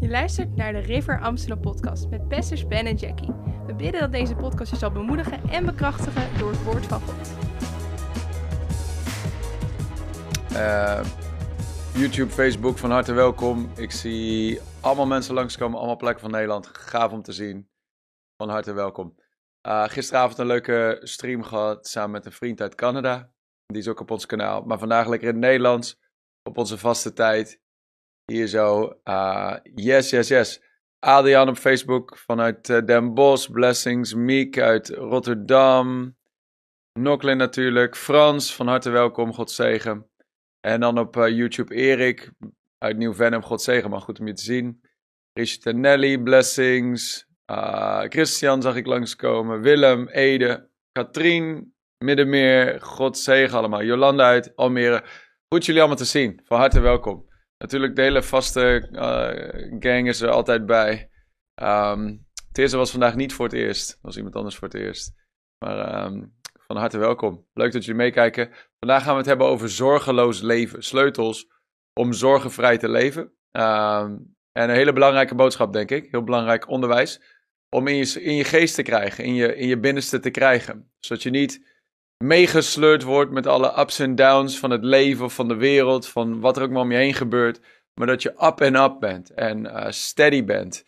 Je luistert naar de River Amsterdam podcast met pastors Ben en Jackie. We bidden dat deze podcast je zal bemoedigen en bekrachtigen door het woord van God. Uh, YouTube, Facebook, van harte welkom. Ik zie allemaal mensen langskomen, allemaal plekken van Nederland. Gaaf om te zien. Van harte welkom. Uh, gisteravond een leuke stream gehad samen met een vriend uit Canada. Die is ook op ons kanaal. Maar vandaag lekker in het Nederlands. Op onze vaste tijd. Hier zo. Uh, yes, yes, yes. Adriaan op Facebook vanuit uh, Den Bosch. Blessings. Miek uit Rotterdam. Noklin natuurlijk. Frans, van harte welkom. God zegen. En dan op uh, YouTube Erik uit Nieuw-Venom. God zegen, maar goed om je te zien. Richard Nelly, Blessings. Christian zag ik langskomen. Willem, Ede, Katrien, Middenmeer. God zegen allemaal. Jolanda uit Almere. Goed jullie allemaal te zien. Van harte welkom. Natuurlijk de hele vaste uh, gang is er altijd bij. Um, Teerse was vandaag niet voor het eerst. was iemand anders voor het eerst. Maar um, van harte welkom. Leuk dat jullie meekijken. Vandaag gaan we het hebben over zorgeloos leven. Sleutels om zorgenvrij te leven. Um, en een hele belangrijke boodschap, denk ik. Heel belangrijk onderwijs. Om in je, in je geest te krijgen, in je, in je binnenste te krijgen. Zodat je niet meegesleurd wordt met alle ups en downs van het leven van de wereld. Van wat er ook maar om je heen gebeurt. Maar dat je up en up bent en uh, steady bent.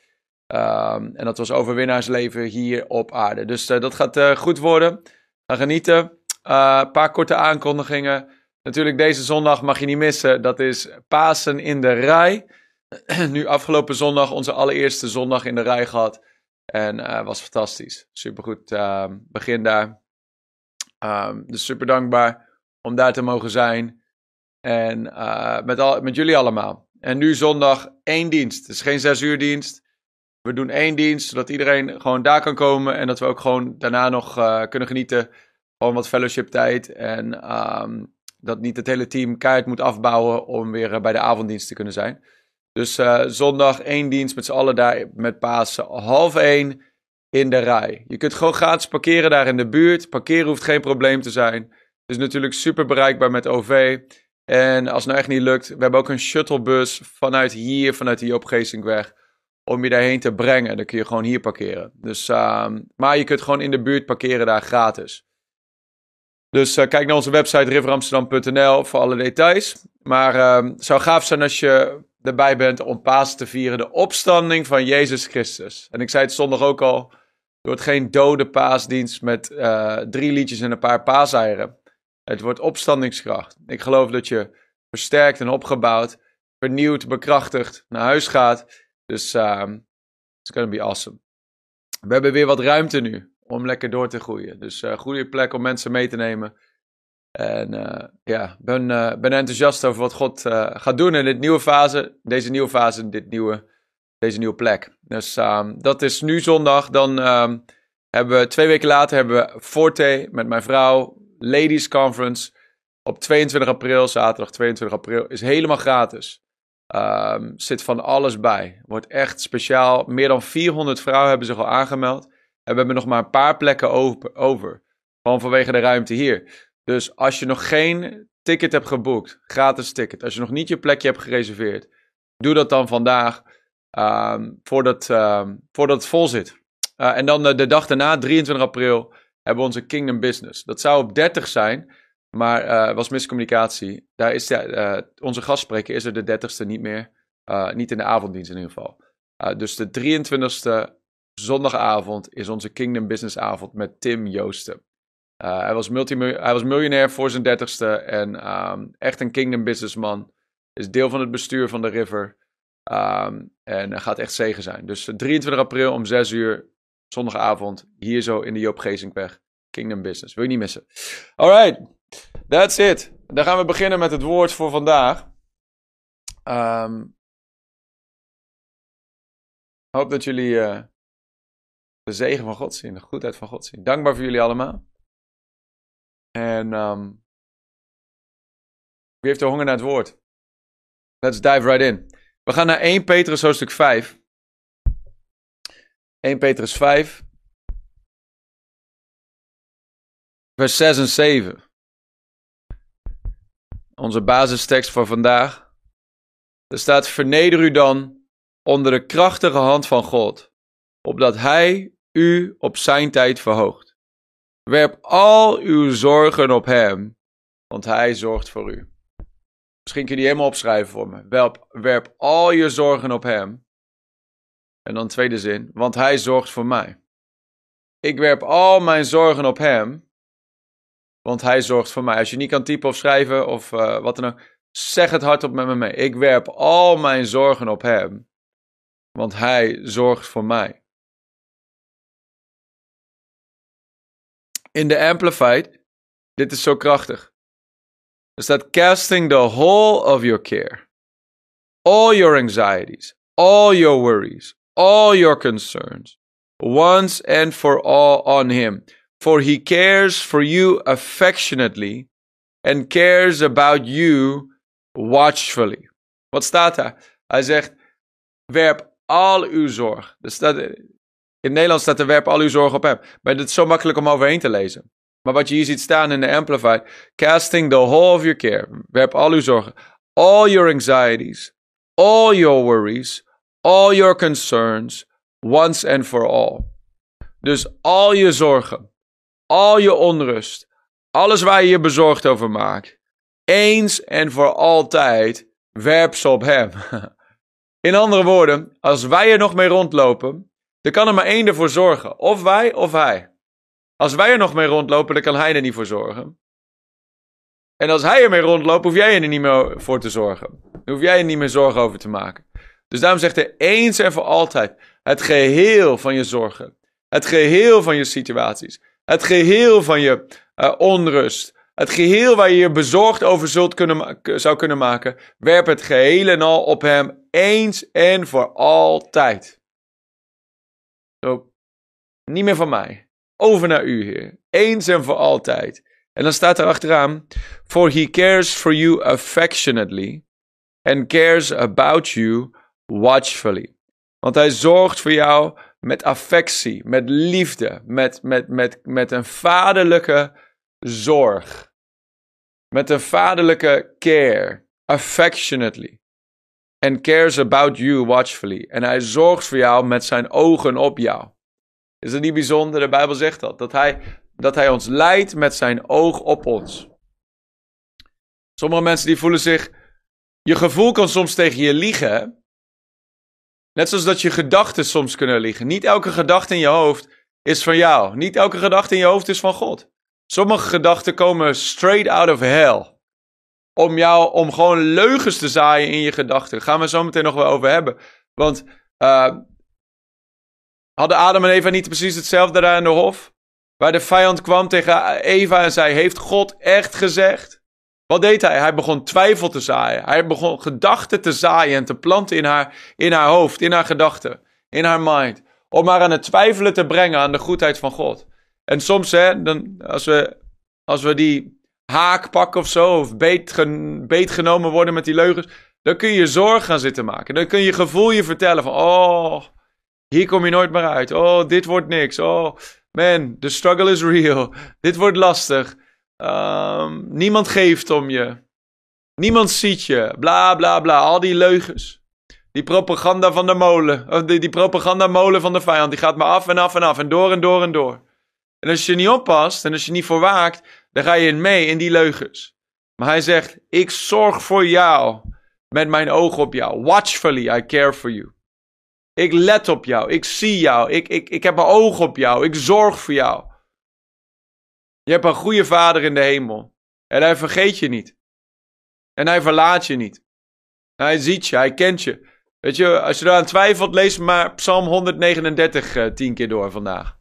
Um, en dat was overwinnaarsleven hier op aarde. Dus uh, dat gaat uh, goed worden. Ga genieten. Een paar korte aankondigingen. Natuurlijk, deze zondag mag je niet missen. Dat is Pasen in de Rij. nu afgelopen zondag onze allereerste zondag in de rij gehad. En was fantastisch. Supergoed begin daar. Um, dus super dankbaar om daar te mogen zijn. En uh, met, al, met jullie allemaal. En nu zondag één dienst. Het is geen zes uur dienst. We doen één dienst, zodat iedereen gewoon daar kan komen. En dat we ook gewoon daarna nog kunnen genieten. Gewoon wat fellowship tijd. En um, dat niet het hele team keihard moet afbouwen om weer bij de avonddienst te kunnen zijn. Dus zondag één dienst met z'n allen daar met Pasen. Half één in de rij. Je kunt gewoon gratis parkeren daar in de buurt. Parkeren hoeft geen probleem te zijn. Het is natuurlijk super bereikbaar met OV. En als het nou echt niet lukt, we hebben ook een shuttlebus vanuit hier, vanuit de Joop om je daarheen te brengen. Dan kun je gewoon hier parkeren. Dus, uh, maar je kunt gewoon in de buurt parkeren daar gratis. Dus uh, kijk naar onze website riveramsterdam.nl voor alle details. Maar uh, het zou gaaf zijn als je erbij bent om Pasen te vieren. De opstanding van Jezus Christus. En ik zei het zondag ook al. Het wordt geen dode paasdienst met uh, drie liedjes en een paar paaseieren. Het wordt opstandingskracht. Ik geloof dat je versterkt en opgebouwd, vernieuwd, bekrachtigd naar huis gaat. Dus um, it's gonna be awesome. We hebben weer wat ruimte nu om lekker door te groeien. Dus uh, goede plek om mensen mee te nemen. En uh, ja, ben, uh, ben enthousiast over wat God uh, gaat doen in dit nieuwe fase, deze nieuwe fase, dit nieuwe, deze nieuwe plek. Dus um, dat is nu zondag. Dan um, hebben we twee weken later hebben we Forte met mijn vrouw, Ladies Conference. Op 22 april, zaterdag 22 april, is helemaal gratis. Um, zit van alles bij. Wordt echt speciaal. Meer dan 400 vrouwen hebben zich al aangemeld. En we hebben nog maar een paar plekken over. Gewoon vanwege de ruimte hier. Dus als je nog geen ticket hebt geboekt, gratis ticket, als je nog niet je plekje hebt gereserveerd, doe dat dan vandaag voordat, um, voordat het vol zit. Uh, en dan de, de, dag daarna, 23 april, hebben we onze Kingdom Business. Dat zou op 30 zijn, maar uh, was miscommunicatie. Daar is de, uh, onze gastspreker is er de 30ste niet meer. niet in de avonddienst in ieder geval. dus de 23ste zondagavond is onze Kingdom Business avond met Tim Joosten. Hij, was hij was miljonair voor zijn dertigste en um, echt een kingdom businessman. Is deel van het bestuur van de River. Um, en gaat echt zegen zijn. Dus 23 april om 6 uur, zondagavond, hier zo in de Joop Geesinkweg. Kingdom Business. Wil je niet missen. Alright, that's it. Dan gaan we beginnen met het woord voor vandaag. Um, hoop dat jullie uh, de zegen van God zien, de goedheid van God zien. Dankbaar voor jullie allemaal. En um, wie heeft de honger naar het woord? Let's dive right in. We gaan naar 1 Petrus hoofdstuk 5. 1 Petrus 5. Vers 6 en 7. Onze basistekst voor vandaag. Er staat: Verneder u dan onder de krachtige hand van God, opdat Hij u op zijn tijd verhoogt. Werp al uw zorgen op Hem, want Hij zorgt voor u. Misschien kun je die helemaal opschrijven voor me. Werp, werp al je zorgen op Hem. En dan tweede zin, want Hij zorgt voor mij. Ik werp al mijn zorgen op Hem, want Hij zorgt voor mij. Als je niet kan typen of schrijven of uh, wat dan ook, zeg het hardop met me mee. Ik werp al mijn zorgen op Hem, want Hij zorgt voor mij. In de Amplified, dit is zo krachtig. Er that casting the whole of your care, all your anxieties, all your worries, all your concerns, once and for all on him. For he cares for you affectionately and cares about you watchfully. Wat staat daar? Hij zegt: werp al uw zorg. Er staat, in het Nederlands staat er werp al uw zorg op hem. Maar het is zo makkelijk om overheen te lezen. Maar wat je hier ziet staan in de Amplified: casting the whole of your care. Werp al uw zorgen. All your anxieties. All your worries. All your concerns. Once and for all. Dus al je zorgen. Al je onrust. Alles waar je je bezorgd over maakt. Eens en voor altijd. Werp ze op hem. In andere woorden, als wij er nog mee rondlopen, dan kan er maar één ervoor zorgen. Of wij of hij. Als wij er nog mee rondlopen, dan kan hij er niet voor zorgen. En als hij ermee rondloopt, hoef jij er niet meer voor te zorgen. Hoef jij er niet meer zorgen over te maken. Dus daarom zegt hij eens en voor altijd: het geheel van je zorgen, het geheel van je situaties, het geheel van je uh, onrust, het geheel waar je je bezorgd over zult kunnen, zou kunnen maken, werp het geheel en al op hem eens en voor altijd. Zo, niet meer van mij. Over naar u, Heer. Eens en voor altijd. En dan staat er achteraan: For he cares for you affectionately and cares about you watchfully. Want hij zorgt voor jou met affectie, met liefde, met, met, met, met een vaderlijke zorg. Met een vaderlijke care, affectionately. And cares about you watchfully. En hij zorgt voor jou met zijn ogen op jou. Is dat niet bijzonder? De Bijbel zegt dat. Dat hij, dat hij ons leidt met zijn oog op ons. Sommige mensen die voelen zich. Je gevoel kan soms tegen je liegen. Net zoals dat je gedachten soms kunnen liegen. Niet elke gedachte in je hoofd is van jou. Niet elke gedachte in je hoofd is van God. Sommige gedachten komen straight out of hell. Om jou, om gewoon leugens te zaaien in je gedachten. Daar gaan we zo meteen nog wel over hebben. Want uh, hadden Adam en Eva niet precies hetzelfde daar in de hof? Waar de vijand kwam tegen Eva en zei: Heeft God echt gezegd? Wat deed hij? Hij begon twijfel te zaaien. Hij begon gedachten te zaaien en te planten in haar, in haar hoofd, in haar gedachten, in haar mind. Om haar aan het twijfelen te brengen aan de goedheid van God. En soms, hè, dan, als, we, als we die haak pakken of zo, of beet, gen, beet genomen worden met die leugens, dan kun je zorg gaan zitten maken. Dan kun je gevoel je vertellen van, oh, hier kom je nooit meer uit. Oh, dit wordt niks. Oh, man, the struggle is real. Dit wordt lastig. Um, niemand geeft om je. Niemand ziet je. Bla, bla, bla. Al die leugens. Die propaganda van de molen. Of die, die propagandamolen van de vijand. Die gaat maar af en af en af. En door en door en door. En als je niet oppast en als je niet voor waakt, dan ga je mee in die leugens. Maar hij zegt: Ik zorg voor jou met mijn oog op jou. Watchfully, I care for you. Ik let op jou. Ik zie jou. Ik, ik, ik heb mijn oog op jou. Ik zorg voor jou. Je hebt een goede vader in de hemel. En hij vergeet je niet. En hij verlaat je niet. Hij ziet je. Hij kent je. Weet je, als je eraan twijfelt, lees maar Psalm 139 uh, tien keer door vandaag.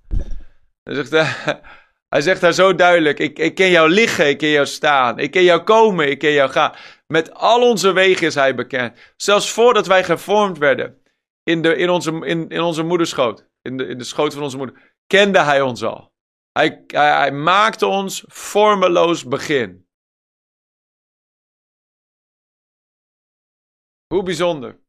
Hij zegt, uh, hij zegt daar zo duidelijk: ik, ik ken jou liggen, ik ken jou staan. Ik ken jou komen, ik ken jou gaan. Met al onze wegen is hij bekend. Zelfs voordat wij gevormd werden in, de, in, onze, in, in onze moederschoot, in de, in de schoot van onze moeder, kende hij ons al. Hij, hij, hij maakte ons vormeloos begin. Hoe bijzonder.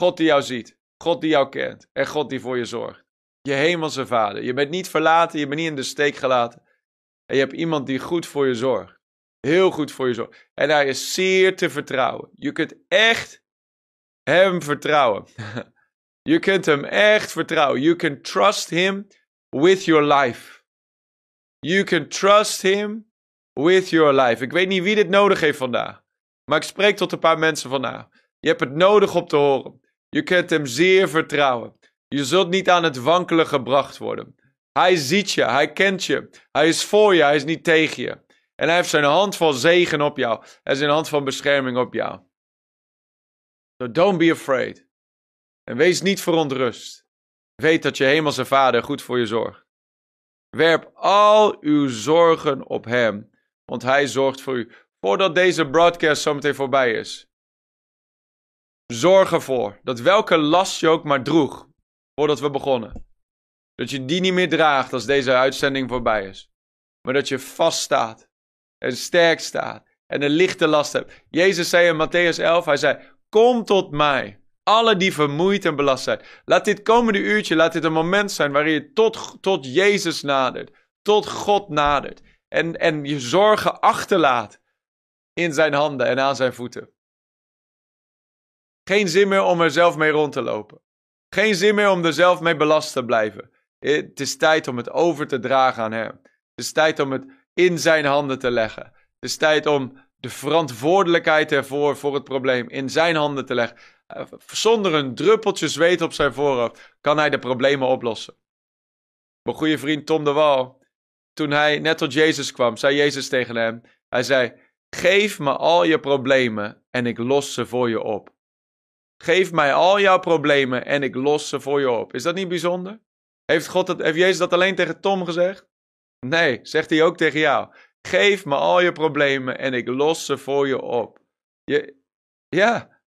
God die jou ziet, God die jou kent en God die voor je zorgt. Je hemelse vader. Je bent niet verlaten, je bent niet in de steek gelaten. En je hebt iemand die goed voor je zorgt. Heel goed voor je zorgt. En hij is zeer te vertrouwen. Je kunt echt hem vertrouwen. je kunt hem echt vertrouwen. You can trust him with your life. You can trust him with your life. Ik weet niet wie dit nodig heeft vandaag. Maar ik spreek tot een paar mensen vandaag. Je hebt het nodig om te horen. Je kunt hem zeer vertrouwen. Je zult niet aan het wankelen gebracht worden. Hij ziet je, hij kent je. Hij is voor je, hij is niet tegen je. En hij heeft zijn hand van zegen op jou. En zijn hand van bescherming op jou. So don't be afraid. En wees niet verontrust. Weet dat je hemelse vader goed voor je zorgt. Werp al uw zorgen op hem, want hij zorgt voor u. Voordat deze broadcast zometeen voorbij is. Zorg ervoor dat welke last je ook maar droeg, voordat we begonnen, dat je die niet meer draagt als deze uitzending voorbij is. Maar dat je vast staat en sterk staat en een lichte last hebt. Jezus zei in Matthäus 11, hij zei, kom tot mij. Alle die vermoeid en belast zijn. Laat dit komende uurtje, laat dit een moment zijn waarin je tot, tot Jezus nadert. Tot God nadert. En, en je zorgen achterlaat in zijn handen en aan zijn voeten. Geen zin meer om er zelf mee rond te lopen. Geen zin meer om er zelf mee belast te blijven. Het is tijd om het over te dragen aan Hem. Het is tijd om het in zijn handen te leggen. Het is tijd om de verantwoordelijkheid ervoor voor het probleem in zijn handen te leggen. Eh, zonder een druppeltje zweet op zijn voorhoofd kan hij de problemen oplossen. Mijn goede vriend Tom de Wal, toen hij net tot Jezus kwam, zei Jezus tegen hem: Hij zei: Geef me al je problemen en ik los ze voor je op. Geef mij al jouw problemen en ik los ze voor je op. Is dat niet bijzonder? Heeft, God dat, heeft Jezus dat alleen tegen Tom gezegd? Nee, zegt hij ook tegen jou. Geef me al je problemen en ik los ze voor je op. Je, ja,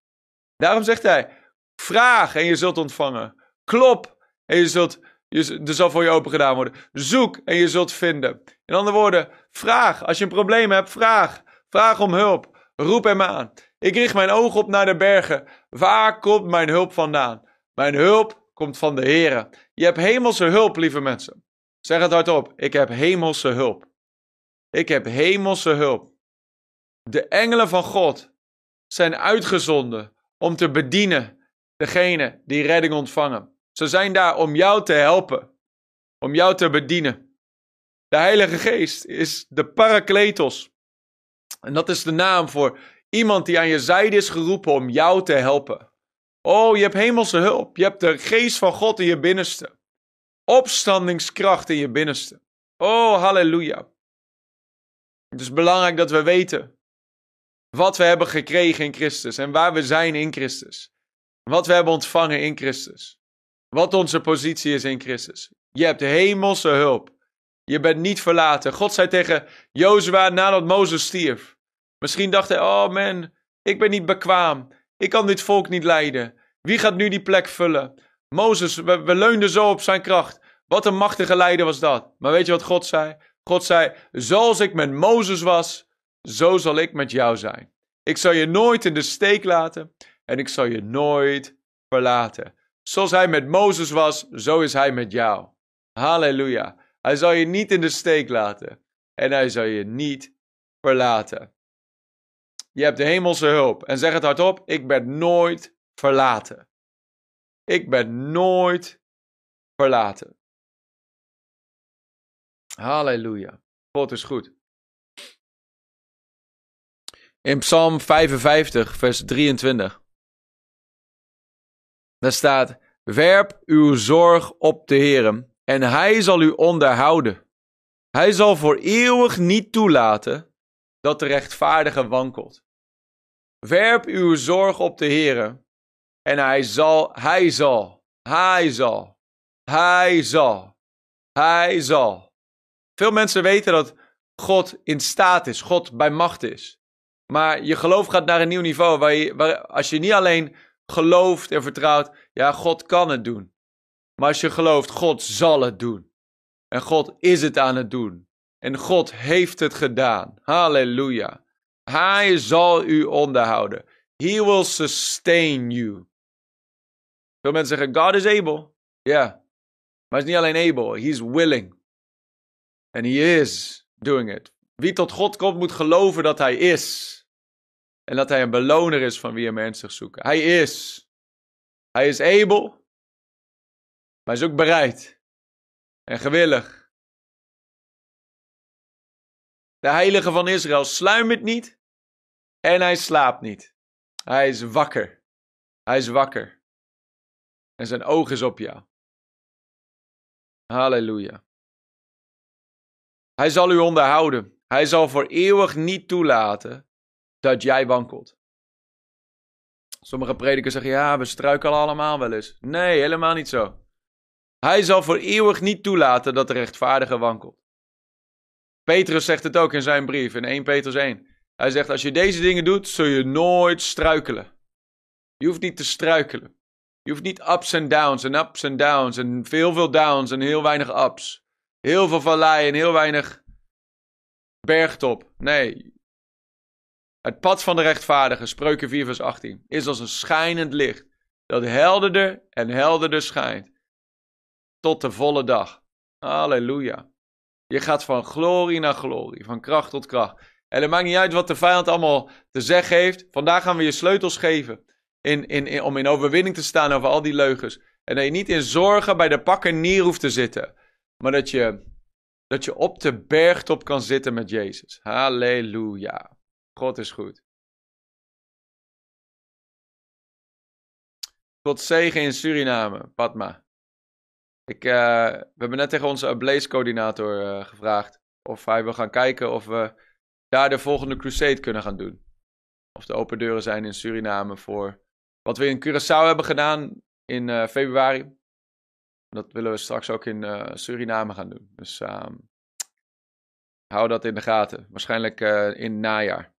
daarom zegt hij: vraag en je zult ontvangen. Klop en je zult, je, er zal voor je open gedaan worden. Zoek en je zult vinden. In andere woorden, vraag. Als je een probleem hebt, vraag. Vraag om hulp. Roep hem aan. Ik richt mijn ogen op naar de bergen. Waar komt mijn hulp vandaan? Mijn hulp komt van de Heer. Je hebt hemelse hulp, lieve mensen. Zeg het hardop. Ik heb hemelse hulp. Ik heb hemelse hulp. De engelen van God zijn uitgezonden om te bedienen degene die redding ontvangen. Ze zijn daar om jou te helpen, om jou te bedienen. De Heilige Geest is de Parakletos. En dat is de naam voor iemand die aan je zijde is geroepen om jou te helpen. Oh, je hebt hemelse hulp. Je hebt de geest van God in je binnenste. Opstandingskracht in je binnenste. Oh, halleluja. Het is belangrijk dat we weten wat we hebben gekregen in Christus en waar we zijn in Christus. Wat we hebben ontvangen in Christus. Wat onze positie is in Christus. Je hebt hemelse hulp. Je bent niet verlaten. God zei tegen Jozua nadat Mozes stierf. Misschien dacht hij, oh man, ik ben niet bekwaam. Ik kan dit volk niet leiden. Wie gaat nu die plek vullen? Mozes, we, we leunden zo op zijn kracht. Wat een machtige leider was dat. Maar weet je wat God zei? God zei: Zoals ik met Mozes was, zo zal ik met jou zijn. Ik zal je nooit in de steek laten en ik zal je nooit verlaten. Zoals hij met Mozes was, zo is hij met jou. Halleluja. Hij zal je niet in de steek laten en hij zal je niet verlaten. Je hebt de hemelse hulp en zeg het hardop: Ik ben nooit verlaten. Ik ben nooit verlaten. Halleluja. God is goed. In Psalm 55, vers 23. Daar staat: Werp uw zorg op de Heer en hij zal u onderhouden. Hij zal voor eeuwig niet toelaten dat de rechtvaardige wankelt. Werp uw zorg op de Heer en hij zal, hij zal, hij zal, hij zal, hij zal. Veel mensen weten dat God in staat is, God bij macht is. Maar je geloof gaat naar een nieuw niveau waar, je, waar als je niet alleen gelooft en vertrouwt, ja, God kan het doen. Maar als je gelooft, God zal het doen. En God is het aan het doen. En God heeft het gedaan. Halleluja. Hij zal u onderhouden. He will sustain you. Veel mensen zeggen, God is able. Ja, maar hij is niet alleen able, he is willing. En he is doing it. Wie tot God komt moet geloven dat hij is. En dat hij een beloner is van wie hem ernstig zoeken. Hij is. Hij is able, maar is ook bereid en gewillig. De heilige van Israël sluimert niet en hij slaapt niet. Hij is wakker. Hij is wakker. En zijn oog is op jou. Halleluja. Hij zal u onderhouden. Hij zal voor eeuwig niet toelaten dat jij wankelt. Sommige predikers zeggen, ja, we struikelen allemaal wel eens. Nee, helemaal niet zo. Hij zal voor eeuwig niet toelaten dat de rechtvaardige wankelt. Petrus zegt het ook in zijn brief, in 1 Petrus 1. Hij zegt, als je deze dingen doet, zul je nooit struikelen. Je hoeft niet te struikelen. Je hoeft niet ups en downs en ups en downs en veel veel downs en heel weinig ups. Heel veel vallei en heel weinig bergtop. Nee. Het pad van de rechtvaardige, spreuken 4 vers 18, is als een schijnend licht dat helderder en helderder schijnt tot de volle dag. Halleluja. Je gaat van glorie naar glorie, van kracht tot kracht. En het maakt niet uit wat de vijand allemaal te zeggen heeft. Vandaag gaan we je sleutels geven. In, in, om in overwinning te staan over al die leugens. En dat je niet in zorgen bij de pakken neer hoeft te zitten. Maar dat je, dat je op de bergtop kan zitten met Jezus. Halleluja. God is goed. God zegen in Suriname, Padma. Ik, uh, we hebben net tegen onze Blaze-coördinator uh, gevraagd of hij wil gaan kijken of we daar de volgende crusade kunnen gaan doen. Of de open deuren zijn in Suriname voor wat we in Curaçao hebben gedaan in uh, februari. Dat willen we straks ook in Suriname gaan doen. Dus um, hou dat in de gaten. Waarschijnlijk in najaar.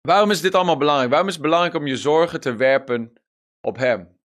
Waarom is dit allemaal belangrijk? Waarom is het belangrijk om je zorgen te werpen op Hem?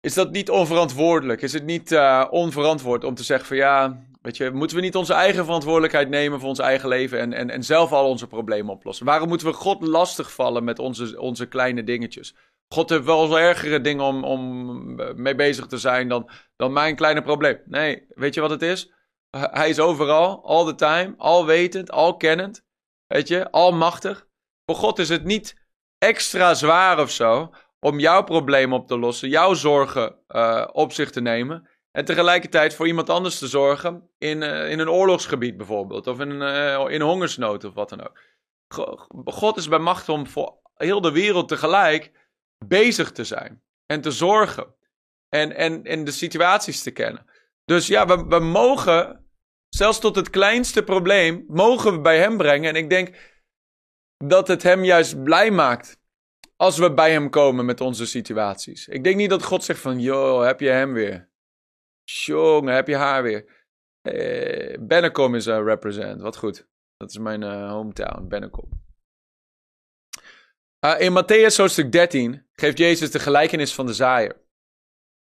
Is dat niet onverantwoordelijk? Is het niet uh, onverantwoord om te zeggen van ja, weet je, moeten we niet onze eigen verantwoordelijkheid nemen voor ons eigen leven en, en, en zelf al onze problemen oplossen? Waarom moeten we God lastigvallen met onze, onze kleine dingetjes? God heeft wel zo ergere dingen om, om mee bezig te zijn dan, dan mijn kleine probleem. Nee, weet je wat het is? Hij is overal, all the time, alwetend, alkennend, weet je, almachtig. Voor God is het niet extra zwaar of zo om jouw probleem op te lossen, jouw zorgen uh, op zich te nemen. En tegelijkertijd voor iemand anders te zorgen in, uh, in een oorlogsgebied bijvoorbeeld. Of in, uh, in hongersnood of wat dan ook. God is bij macht om voor heel de wereld tegelijk bezig te zijn. En te zorgen. En, en, en de situaties te kennen. Dus ja, we, we mogen, zelfs tot het kleinste probleem, mogen we bij hem brengen. En ik denk dat het hem juist blij maakt als we bij hem komen met onze situaties. Ik denk niet dat God zegt van, joh, heb je hem weer? Jongen, heb je haar weer? Eh, Bennekom is een represent, wat goed. Dat is mijn uh, hometown, Bennekom. Uh, in Matthäus hoofdstuk 13 geeft Jezus de gelijkenis van de zaaier.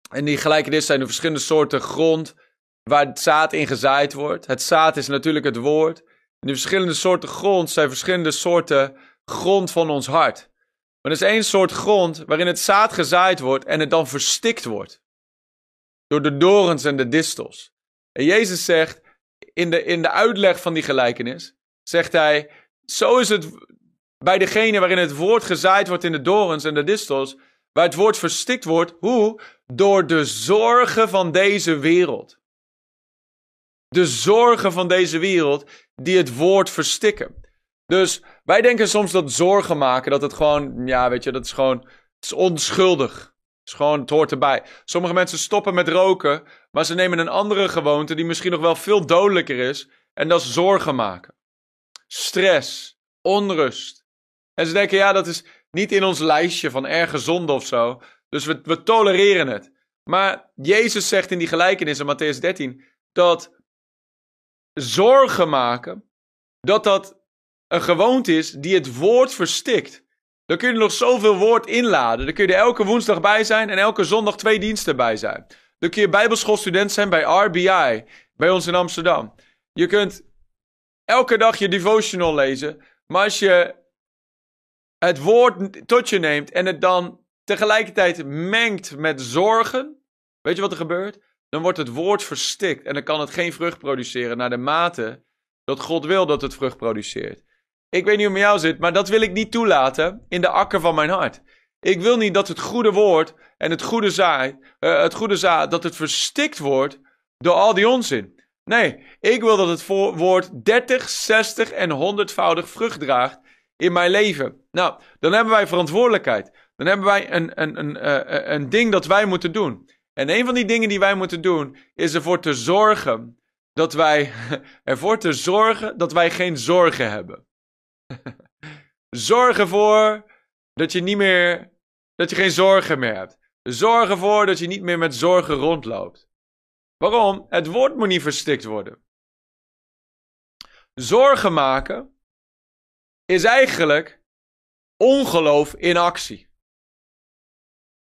En die gelijkenis zijn de verschillende soorten grond waar het zaad in gezaaid wordt. Het zaad is natuurlijk het woord. En die verschillende soorten grond zijn verschillende soorten grond van ons hart. Maar er is één soort grond waarin het zaad gezaaid wordt en het dan verstikt wordt. Door de dorens en de distels. En Jezus zegt, in de, in de uitleg van die gelijkenis, zegt hij, zo is het bij degene waarin het woord gezaaid wordt in de dorens en de distels, waar het woord verstikt wordt, hoe? Door de zorgen van deze wereld. De zorgen van deze wereld die het woord verstikken. Dus wij denken soms dat zorgen maken, dat het gewoon, ja, weet je, dat is gewoon, het is onschuldig. Is gewoon, het hoort erbij. Sommige mensen stoppen met roken, maar ze nemen een andere gewoonte die misschien nog wel veel dodelijker is. En dat is zorgen maken. Stress, onrust. En ze denken, ja, dat is niet in ons lijstje van erge zonde of zo. Dus we, we tolereren het. Maar Jezus zegt in die gelijkenis in Matthäus 13 dat zorgen maken, dat dat een gewoonte is die het woord verstikt. Dan kun je nog zoveel woord inladen. Dan kun je er elke woensdag bij zijn en elke zondag twee diensten bij zijn. Dan kun je bijbelschoolstudent zijn bij RBI, bij ons in Amsterdam. Je kunt elke dag je devotional lezen, maar als je het woord tot je neemt en het dan tegelijkertijd mengt met zorgen, weet je wat er gebeurt? Dan wordt het woord verstikt en dan kan het geen vrucht produceren naar de mate dat God wil dat het vrucht produceert. Ik weet niet hoe het met jou zit, maar dat wil ik niet toelaten in de akker van mijn hart. Ik wil niet dat het goede woord en het goede zaad, uh, het goede zaad, dat het verstikt wordt door al die onzin. Nee, ik wil dat het woord 30, 60 en 100voudig vrucht draagt in mijn leven. Nou, dan hebben wij verantwoordelijkheid. Dan hebben wij een, een, een, uh, een ding dat wij moeten doen. En een van die dingen die wij moeten doen is ervoor te zorgen dat wij ervoor te zorgen dat wij geen zorgen hebben. Zorg ervoor dat je niet meer dat je geen zorgen meer hebt. Zorg ervoor dat je niet meer met zorgen rondloopt. Waarom? Het woord moet niet verstikt worden. Zorgen maken is eigenlijk ongeloof in actie.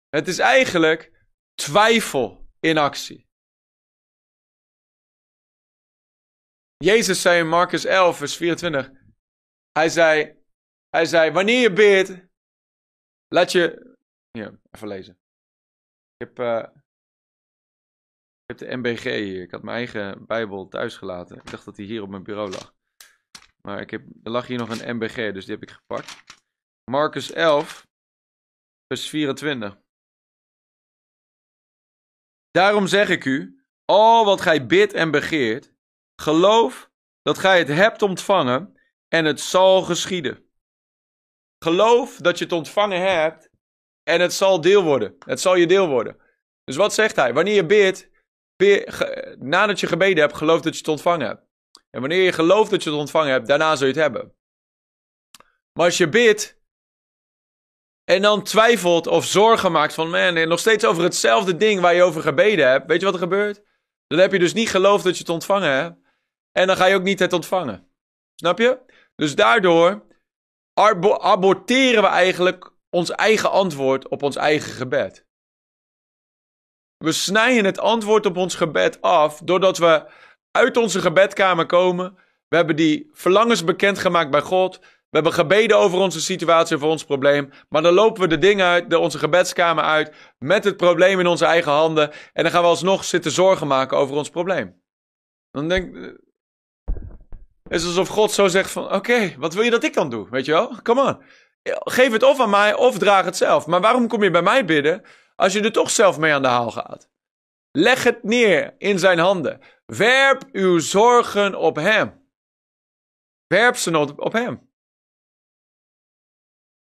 Het is eigenlijk twijfel in actie. Jezus zei in Marcus 11, vers 24. Hij zei, hij zei, wanneer je bidt, laat je... Hier, even lezen. Ik heb, uh, ik heb de MBG hier. Ik had mijn eigen Bijbel thuis gelaten. Ik dacht dat hij hier op mijn bureau lag. Maar ik heb, er lag hier nog een MBG, dus die heb ik gepakt. Marcus 11, vers 24. Daarom zeg ik u, al wat gij bidt en begeert, geloof dat gij het hebt ontvangen en het zal geschieden. Geloof dat je het ontvangen hebt en het zal deel worden. Het zal je deel worden. Dus wat zegt hij? Wanneer je bidt, nadat je gebeden hebt, geloof dat je het ontvangen hebt. En wanneer je gelooft dat je het ontvangen hebt, daarna zul je het hebben. Maar als je bidt en dan twijfelt of zorgen maakt van man, nog steeds over hetzelfde ding waar je over gebeden hebt, weet je wat er gebeurt? Dan heb je dus niet geloofd dat je het ontvangen hebt. En dan ga je ook niet het ontvangen. Snap je? Dus daardoor aborteren we eigenlijk ons eigen antwoord op ons eigen gebed. We snijden het antwoord op ons gebed af doordat we uit onze gebedkamer komen. We hebben die verlangens bekendgemaakt bij God. We hebben gebeden over onze situatie, over ons probleem. Maar dan lopen we de dingen uit, de, onze gebedskamer uit, met het probleem in onze eigen handen. En dan gaan we alsnog zitten zorgen maken over ons probleem. Dan denk het is alsof God zo zegt van, oké, wat wil je dat ik dan doe? Weet je wel? Come on. Geef het of aan mij of draag het zelf. Maar waarom kom je bij mij bidden als je er toch zelf mee aan de haal gaat? Leg het neer in zijn handen. Werp uw zorgen op hem. Werp ze op, op hem.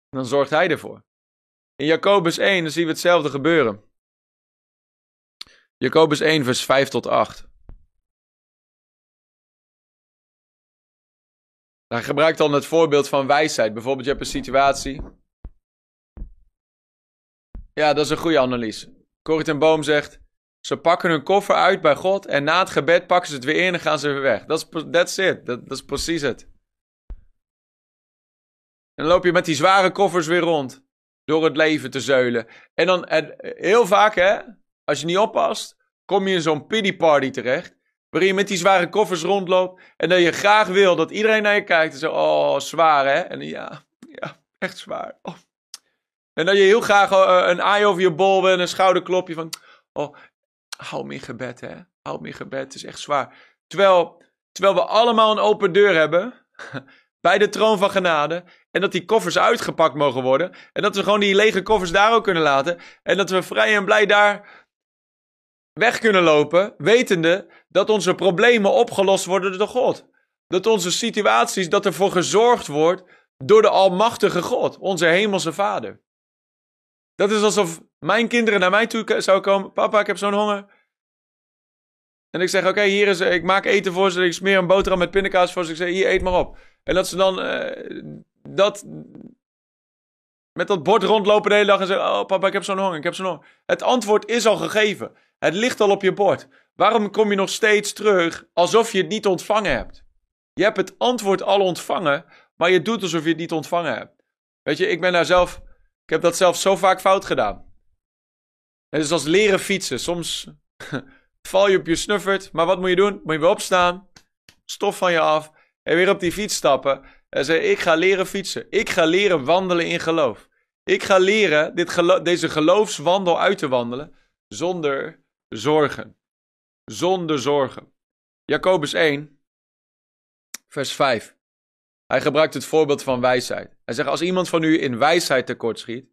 Dan zorgt hij ervoor. In Jacobus 1 dan zien we hetzelfde gebeuren. Jacobus 1, vers 5 tot 8. Hij gebruikt dan het voorbeeld van wijsheid. Bijvoorbeeld, je hebt een situatie. Ja, dat is een goede analyse. Corrie ten Boom zegt: ze pakken hun koffer uit bij God en na het gebed pakken ze het weer in en gaan ze weer weg. Dat is that's it. Dat, is precies het. En dan loop je met die zware koffers weer rond door het leven te zeulen. En dan heel vaak, hè, als je niet oppast, kom je in zo'n pity party terecht. Waarin je met die zware koffers rondloopt. En dat je graag wil dat iedereen naar je kijkt. En zo, oh, zwaar hè. En ja, ja, echt zwaar. Oh. En dat je heel graag uh, een aai over je bol en een schouderklopje van... Oh, hou me in gebed hè. Hou me in gebed, het is echt zwaar. Terwijl, terwijl we allemaal een open deur hebben. bij de troon van genade. En dat die koffers uitgepakt mogen worden. En dat we gewoon die lege koffers daar ook kunnen laten. En dat we vrij en blij daar weg kunnen lopen, wetende dat onze problemen opgelost worden door God. Dat onze situaties, dat er voor gezorgd wordt door de Almachtige God, onze Hemelse Vader. Dat is alsof mijn kinderen naar mij toe zouden komen. Papa, ik heb zo'n honger. En ik zeg, oké, hier is, ik maak eten voor ze. Ik smeer een boterham met pindakaas voor ze. Ik zeg, hier, eet maar op. En dat ze dan uh, dat met dat bord rondlopen de hele dag en zeggen, oh papa, ik heb zo'n honger, ik heb zo'n honger. Het antwoord is al gegeven. Het ligt al op je bord. Waarom kom je nog steeds terug alsof je het niet ontvangen hebt? Je hebt het antwoord al ontvangen, maar je doet alsof je het niet ontvangen hebt. Weet je, ik ben daar zelf, ik heb dat zelf zo vaak fout gedaan. Het is als leren fietsen. Soms val je op je snuffert, maar wat moet je doen? Moet je weer opstaan, stof van je af en weer op die fiets stappen. En zeggen, ik ga leren fietsen. Ik ga leren wandelen in geloof. Ik ga leren dit deze geloofswandel uit te wandelen zonder zorgen. Zonder zorgen. Jacobus 1, vers 5. Hij gebruikt het voorbeeld van wijsheid. Hij zegt, als iemand van u in wijsheid tekortschiet,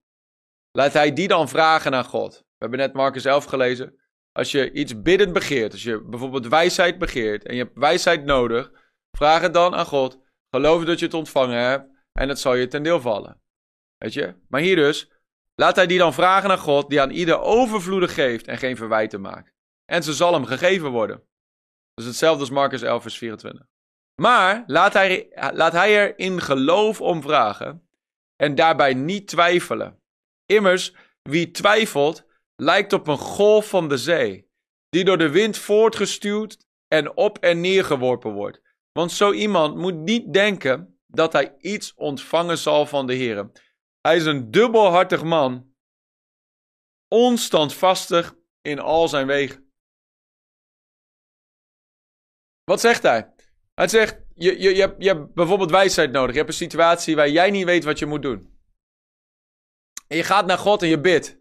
laat hij die dan vragen aan God. We hebben net Marcus 11 gelezen. Als je iets biddend begeert, als je bijvoorbeeld wijsheid begeert en je hebt wijsheid nodig, vraag het dan aan God. Geloof dat je het ontvangen hebt en het zal je ten deel vallen. Weet je? Maar hier dus, laat hij die dan vragen aan God, die aan ieder overvloedig geeft en geen verwijten maakt. En ze zal hem gegeven worden. Dus hetzelfde als Marcus 11, vers 24. Maar laat hij, laat hij er in geloof om vragen en daarbij niet twijfelen. Immers, wie twijfelt, lijkt op een golf van de zee, die door de wind voortgestuwd en op en neer geworpen wordt. Want zo iemand moet niet denken dat hij iets ontvangen zal van de Heer. Hij is een dubbelhartig man, onstandvastig in al zijn wegen. Wat zegt hij? Hij zegt, je, je, je, hebt, je hebt bijvoorbeeld wijsheid nodig. Je hebt een situatie waar jij niet weet wat je moet doen. En je gaat naar God en je bidt.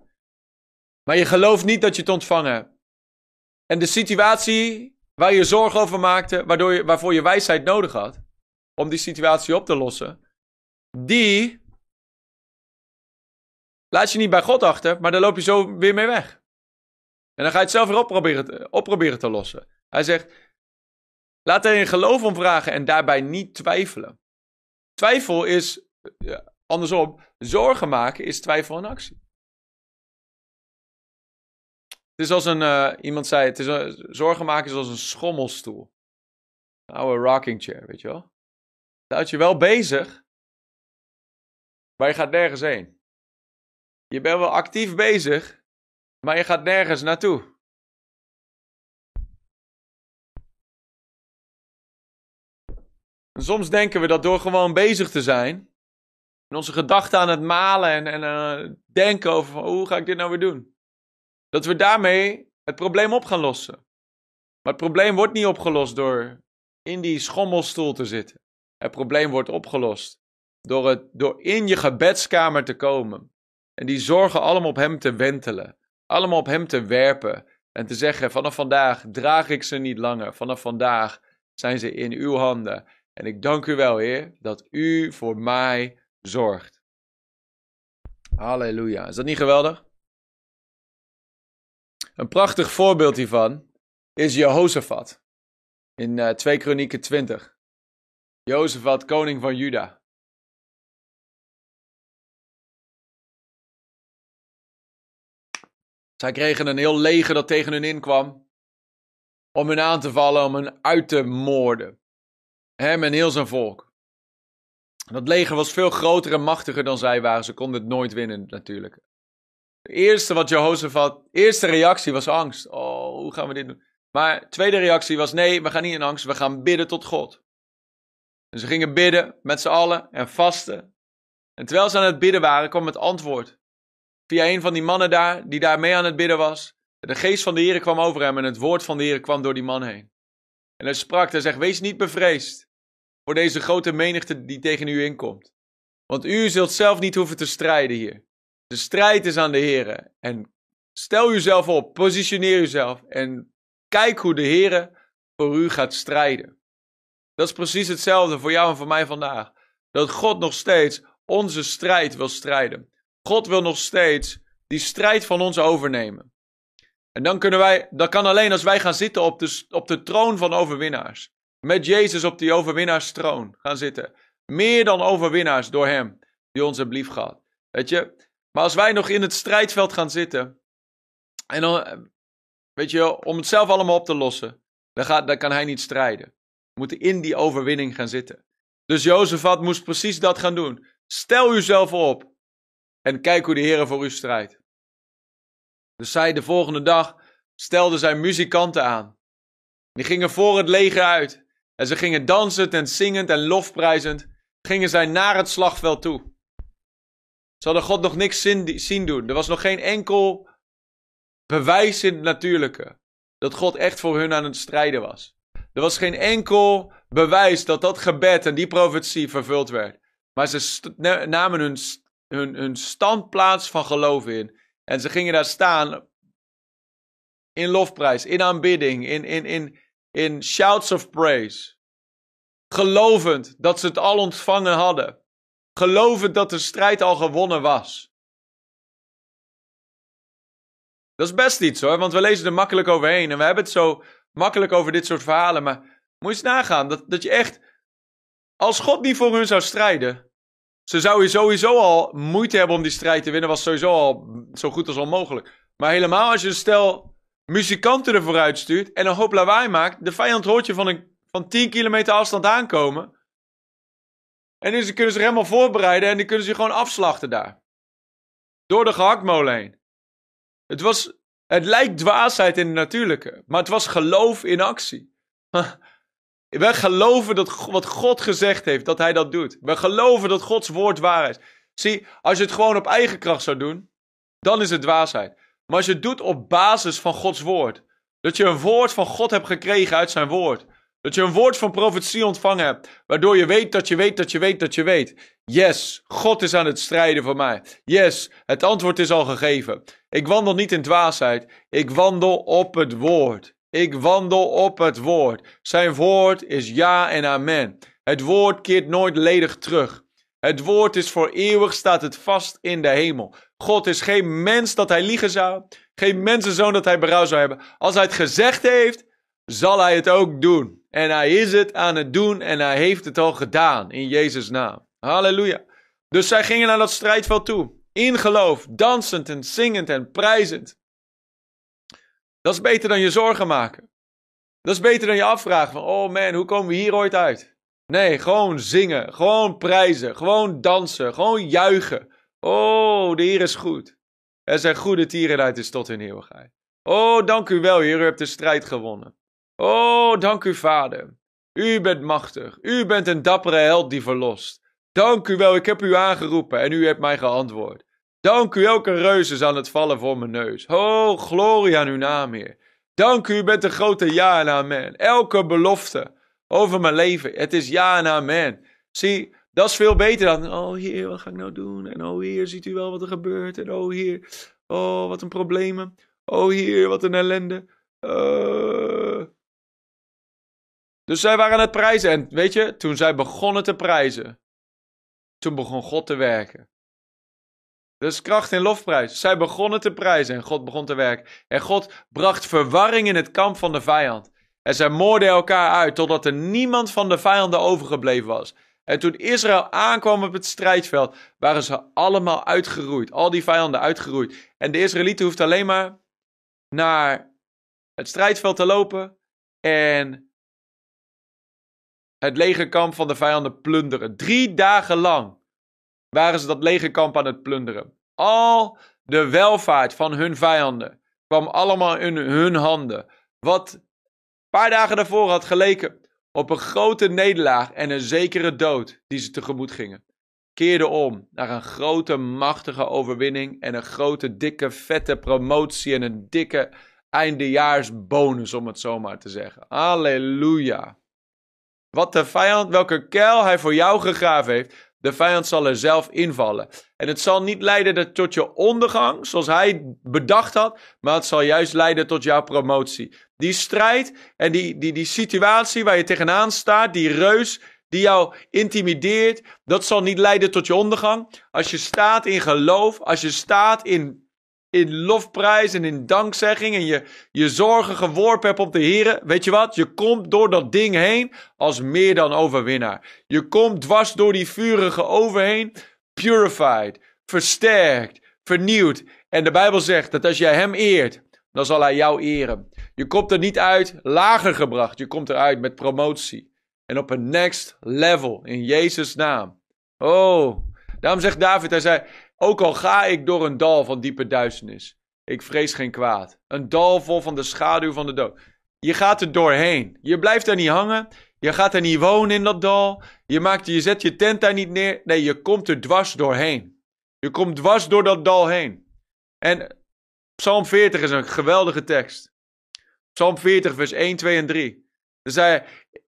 Maar je gelooft niet dat je het ontvangen hebt. En de situatie waar je zorgen over maakte, waardoor je, waarvoor je wijsheid nodig had, om die situatie op te lossen, die laat je niet bij God achter, maar dan loop je zo weer mee weg. En dan ga je het zelf weer op proberen te, lossen. Hij zegt, laat er in geloof om vragen en daarbij niet twijfelen. Twijfel is, andersom, zorgen maken is twijfel en actie. Het is als een, uh, iemand zei, het is zorgen maken is als een schommelstoel. Een oude rocking chair, weet je wel. Dat houdt je wel bezig, maar je gaat nergens heen. Je bent wel actief bezig, maar je gaat nergens naartoe. Soms denken we dat door gewoon bezig te zijn, en onze gedachten aan het malen en, en uh, denken over hoe ga ik dit nou weer doen? dat we daarmee het probleem op gaan lossen. Maar het probleem wordt niet opgelost door in die schommelstoel te zitten. Het probleem wordt opgelost door, het, door in je gebedskamer te komen. En die zorgen allemaal op hem te wentelen. Allemaal op hem te werpen. En te zeggen: vanaf vandaag draag ik ze niet langer. Vanaf vandaag zijn ze in uw handen. En ik dank u wel, Heer, dat u voor mij zorgt. Halleluja. Is dat niet geweldig? Een prachtig voorbeeld hiervan is Jehoshaphat in uh, 2 Kronieken 20. Jozefat, koning van Juda. Zij kregen een heel leger dat tegen hun inkwam. Om hun aan te vallen, om hen uit te moorden. Hem en heel zijn volk. Dat leger was veel groter en machtiger dan zij waren. Ze konden het nooit winnen, natuurlijk. De eerste wat Jehoshaphat, eerste reactie was angst. Oh, hoe gaan we dit doen? Maar tweede reactie was nee, we gaan niet in angst, we gaan bidden tot God. En ze gingen bidden met z'n allen en vasten. En terwijl ze aan het bidden waren, kwam het antwoord. Via een van die mannen daar, die daar mee aan het bidden was. De geest van de Heer kwam over hem en het woord van de Heer kwam door die man heen. En hij sprak, hij zegt, wees niet bevreesd voor deze grote menigte die tegen u inkomt. Want u zult zelf niet hoeven te strijden hier. De strijd is aan de Heer. En stel uzelf op, positioneer uzelf en kijk hoe de Heer voor u gaat strijden. Dat is precies hetzelfde voor jou en voor mij vandaag. Dat God nog steeds onze strijd wil strijden. God wil nog steeds die strijd van ons overnemen. En dan kunnen wij, dat kan alleen als wij gaan zitten op de, op de troon van overwinnaars. Met Jezus op die overwinnaarstroon gaan zitten. Meer dan overwinnaars door Hem, die ons heeft lief gehad. Weet je, maar als wij nog in het strijdveld gaan zitten, en dan, weet je, om het zelf allemaal op te lossen, dan, gaat, dan kan hij niet strijden. We moeten in die overwinning gaan zitten. Dus Jozefat moest precies dat gaan doen. Stel uzelf op en kijk hoe de Heer voor u strijdt. Dus zij de volgende dag stelde zij muzikanten aan. Die gingen voor het leger uit. En ze gingen dansend en zingend en lofprijzend, gingen zij naar het slagveld toe. Ze hadden God nog niks zien doen. Er was nog geen enkel bewijs in het natuurlijke dat God echt voor hun aan het strijden was. Er was geen enkel bewijs dat dat gebed en die profetie vervuld werd. Maar ze namen hun, hun, hun standplaats van geloof in. En ze gingen daar staan in lofprijs, in aanbidding, in, in, in, in shouts of praise. Gelovend dat ze het al ontvangen hadden. Gelovend dat de strijd al gewonnen was. Dat is best iets hoor, want we lezen er makkelijk overheen. En we hebben het zo makkelijk over dit soort verhalen. Maar moet je eens nagaan dat, dat je echt. Als God niet voor hun zou strijden. Ze zouden sowieso al moeite hebben om die strijd te winnen. Was sowieso al zo goed als onmogelijk. Maar helemaal als je een stel muzikanten ervoor uitstuurt. En een hoop lawaai maakt. De vijand hoort je van, een, van 10 kilometer afstand aankomen. En dus ze kunnen zich helemaal voorbereiden. En die kunnen ze gewoon afslachten daar. Door de gehaktmolen heen. Het was, het lijkt dwaasheid in het natuurlijke, maar het was geloof in actie. We geloven dat wat God gezegd heeft, dat hij dat doet. We geloven dat Gods woord waar is. Zie, als je het gewoon op eigen kracht zou doen, dan is het dwaasheid. Maar als je het doet op basis van Gods woord, dat je een woord van God hebt gekregen uit zijn woord, dat je een woord van profetie ontvangen hebt, waardoor je weet dat je weet dat je weet dat je weet. Yes, God is aan het strijden voor mij. Yes, het antwoord is al gegeven. Ik wandel niet in dwaasheid, ik wandel op het woord. Ik wandel op het woord. Zijn woord is ja en amen. Het woord keert nooit ledig terug. Het woord is voor eeuwig, staat het vast in de hemel. God is geen mens dat hij liegen zou, geen mensenzoon dat hij berouw zou hebben. Als hij het gezegd heeft, zal hij het ook doen. En hij is het aan het doen en hij heeft het al gedaan in Jezus' naam. Halleluja. Dus zij gingen naar dat strijdveld toe. In geloof, dansend en zingend en prijzend. Dat is beter dan je zorgen maken. Dat is beter dan je afvragen van, oh man, hoe komen we hier ooit uit? Nee, gewoon zingen, gewoon prijzen, gewoon dansen, gewoon juichen. Oh, de Heer is goed. Er zijn goede tierenheid is tot in eeuwigheid. Oh, dank u wel, Heer, u hebt de strijd gewonnen. Oh, dank u, Vader. U bent machtig. U bent een dappere held die verlost. Dank u wel, ik heb u aangeroepen en u hebt mij geantwoord. Dank u, elke reus is aan het vallen voor mijn neus. Oh, glorie aan uw naam, Heer. Dank u, bent een grote ja en amen. Elke belofte over mijn leven, het is ja en amen. Zie, dat is veel beter dan, oh Heer, wat ga ik nou doen? En oh Heer, ziet u wel wat er gebeurt? En oh Heer, oh, wat een problemen. Oh Heer, wat een ellende. Uh, dus zij waren aan het prijzen. En weet je, toen zij begonnen te prijzen, toen begon God te werken. Dus kracht in lofprijs. Zij begonnen te prijzen en God begon te werken. En God bracht verwarring in het kamp van de vijand. En zij moorden elkaar uit totdat er niemand van de vijanden overgebleven was. En toen Israël aankwam op het strijdveld, waren ze allemaal uitgeroeid. Al die vijanden uitgeroeid. En de Israëlieten hoefden alleen maar naar het strijdveld te lopen en het legerkamp van de vijanden plunderen. Drie dagen lang waren ze dat legerkamp aan het plunderen. Al de welvaart van hun vijanden kwam allemaal in hun handen. Wat een paar dagen daarvoor had geleken op een grote nederlaag en een zekere dood die ze tegemoet gingen, keerde om naar een grote, machtige overwinning en een grote, dikke, vette promotie en een dikke eindejaarsbonus, om het zo maar te zeggen. Halleluja. Wat de vijand, welke kuil hij voor jou gegraven heeft, de vijand zal er zelf invallen. En het zal niet leiden tot je ondergang, zoals hij bedacht had, maar het zal juist leiden tot jouw promotie. Die strijd en die, die, die situatie waar je tegenaan staat, die reus die jou intimideert, dat zal niet leiden tot je ondergang. Als je staat in geloof, als je staat in in lofprijs en in dankzegging en je, je zorgen geworpen hebt op de Heer, weet je wat? Je komt door dat ding heen als meer dan overwinnaar. Je komt dwars door die vurige overheen, purified, versterkt, vernieuwd. En de Bijbel zegt dat als jij Hem eert, dan zal Hij jou eren. Je komt er niet uit lager gebracht, je komt eruit met promotie. En op een next level, in Jezus' naam. Oh, daarom zegt David, hij zei, ook al ga ik door een dal van diepe duisternis, ik vrees geen kwaad. Een dal vol van de schaduw van de dood. Je gaat er doorheen. Je blijft daar niet hangen. Je gaat er niet wonen in dat dal. Je, maakt, je zet je tent daar niet neer. Nee, je komt er dwars doorheen. Je komt dwars door dat dal heen. En Psalm 40 is een geweldige tekst. Psalm 40, vers 1, 2 en 3. Dan zei hij,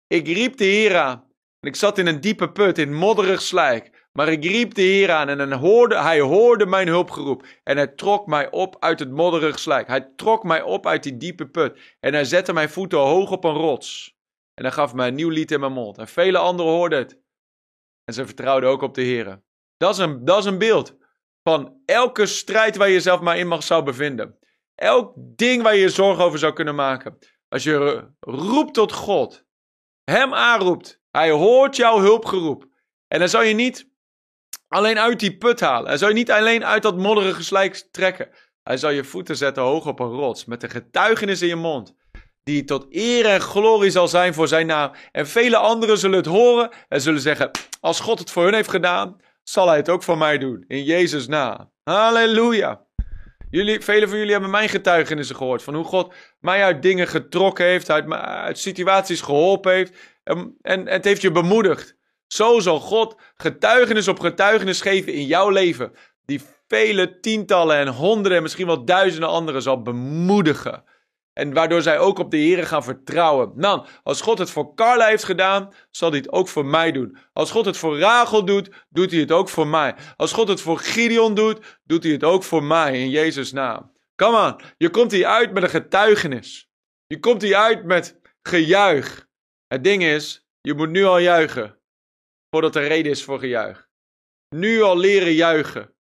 ik riep de Heer. En ik zat in een diepe put, in modderig slijk. Maar ik riep de Heer aan en hoorde, hij hoorde mijn hulpgeroep. En hij trok mij op uit het modderig slijk. Hij trok mij op uit die diepe put. En hij zette mijn voeten hoog op een rots. En hij gaf mij een nieuw lied in mijn mond. En vele anderen hoorden het. En ze vertrouwden ook op de Heer. Dat is een, dat is een beeld van elke strijd waar je jezelf maar in mag zou bevinden. Elk ding waar je je zorgen over zou kunnen maken. Als je roept tot God, Hem aanroept, Hij hoort jouw hulpgeroep. En dan zal je niet alleen uit die put halen. Hij zal je niet alleen uit dat modderige slijk trekken. Hij zal je voeten zetten hoog op een rots, met een getuigenis in je mond. Die tot eer en glorie zal zijn voor zijn naam. En vele anderen zullen het horen en zullen zeggen: Als God het voor hun heeft gedaan, zal hij het ook voor mij doen. In Jezus' naam. Halleluja. Jullie, velen van jullie hebben mijn getuigenissen gehoord. Van hoe God mij uit dingen getrokken heeft, uit, situaties geholpen heeft. En, en, het heeft je bemoedigd. Zo zal God getuigenis op getuigenis geven in jouw leven. Die vele tientallen en honderden en misschien wel duizenden anderen zal bemoedigen. En waardoor zij ook op de Heer gaan vertrouwen. Man, als God het voor Carla heeft gedaan, zal hij het ook voor mij doen. Als God het voor Rachel doet, doet hij het ook voor mij. Als God het voor Gideon doet, doet hij het ook voor mij in Jezus' naam. Kom aan, je komt hier uit met een getuigenis. Je komt hier uit met gejuich. Het ding is, je moet nu al juichen. Voordat er reden is voor gejuich. Nu al leren juichen.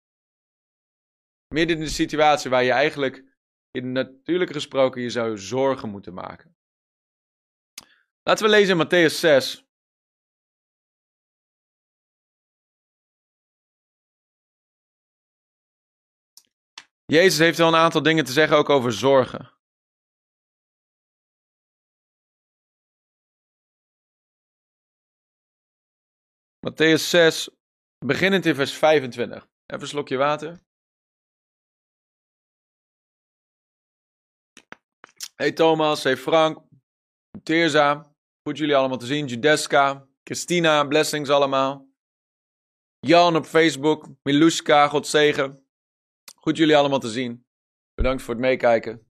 Midden in de situatie waar je eigenlijk in natuurlijk gesproken je zou zorgen moeten maken. Laten we lezen in Matthäus 6. Jezus heeft wel een aantal dingen te zeggen ook over zorgen. Matthäus 6, beginnend in vers 25. Even een slokje water. Hey Thomas, hey Frank, Teerza, goed jullie allemaal te zien. Judeska, Christina, blessings allemaal. Jan op Facebook, Miluska, God zegen. Goed jullie allemaal te zien. Bedankt voor het meekijken.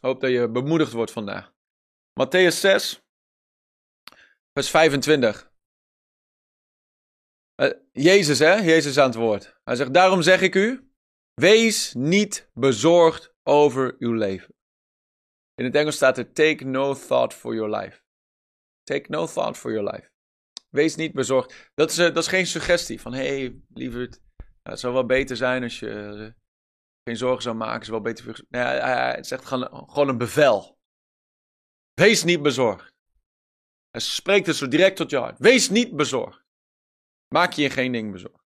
Hoop dat je bemoedigd wordt vandaag. Matthäus 6, vers 25. Uh, Jezus, hè? Jezus aan het woord. Hij zegt, daarom zeg ik u, wees niet bezorgd over uw leven. In het Engels staat er: Take no thought for your life. Take no thought for your life. Wees niet bezorgd. Dat is, uh, dat is geen suggestie van: hey, lieverd, het zou wel beter zijn als je uh, geen zorgen zou maken. is wel beter nee, het is echt gewoon, gewoon een bevel. Wees niet bezorgd. Hij spreekt het zo direct tot je hart. Wees niet bezorgd. Maak je geen ding bezorgd.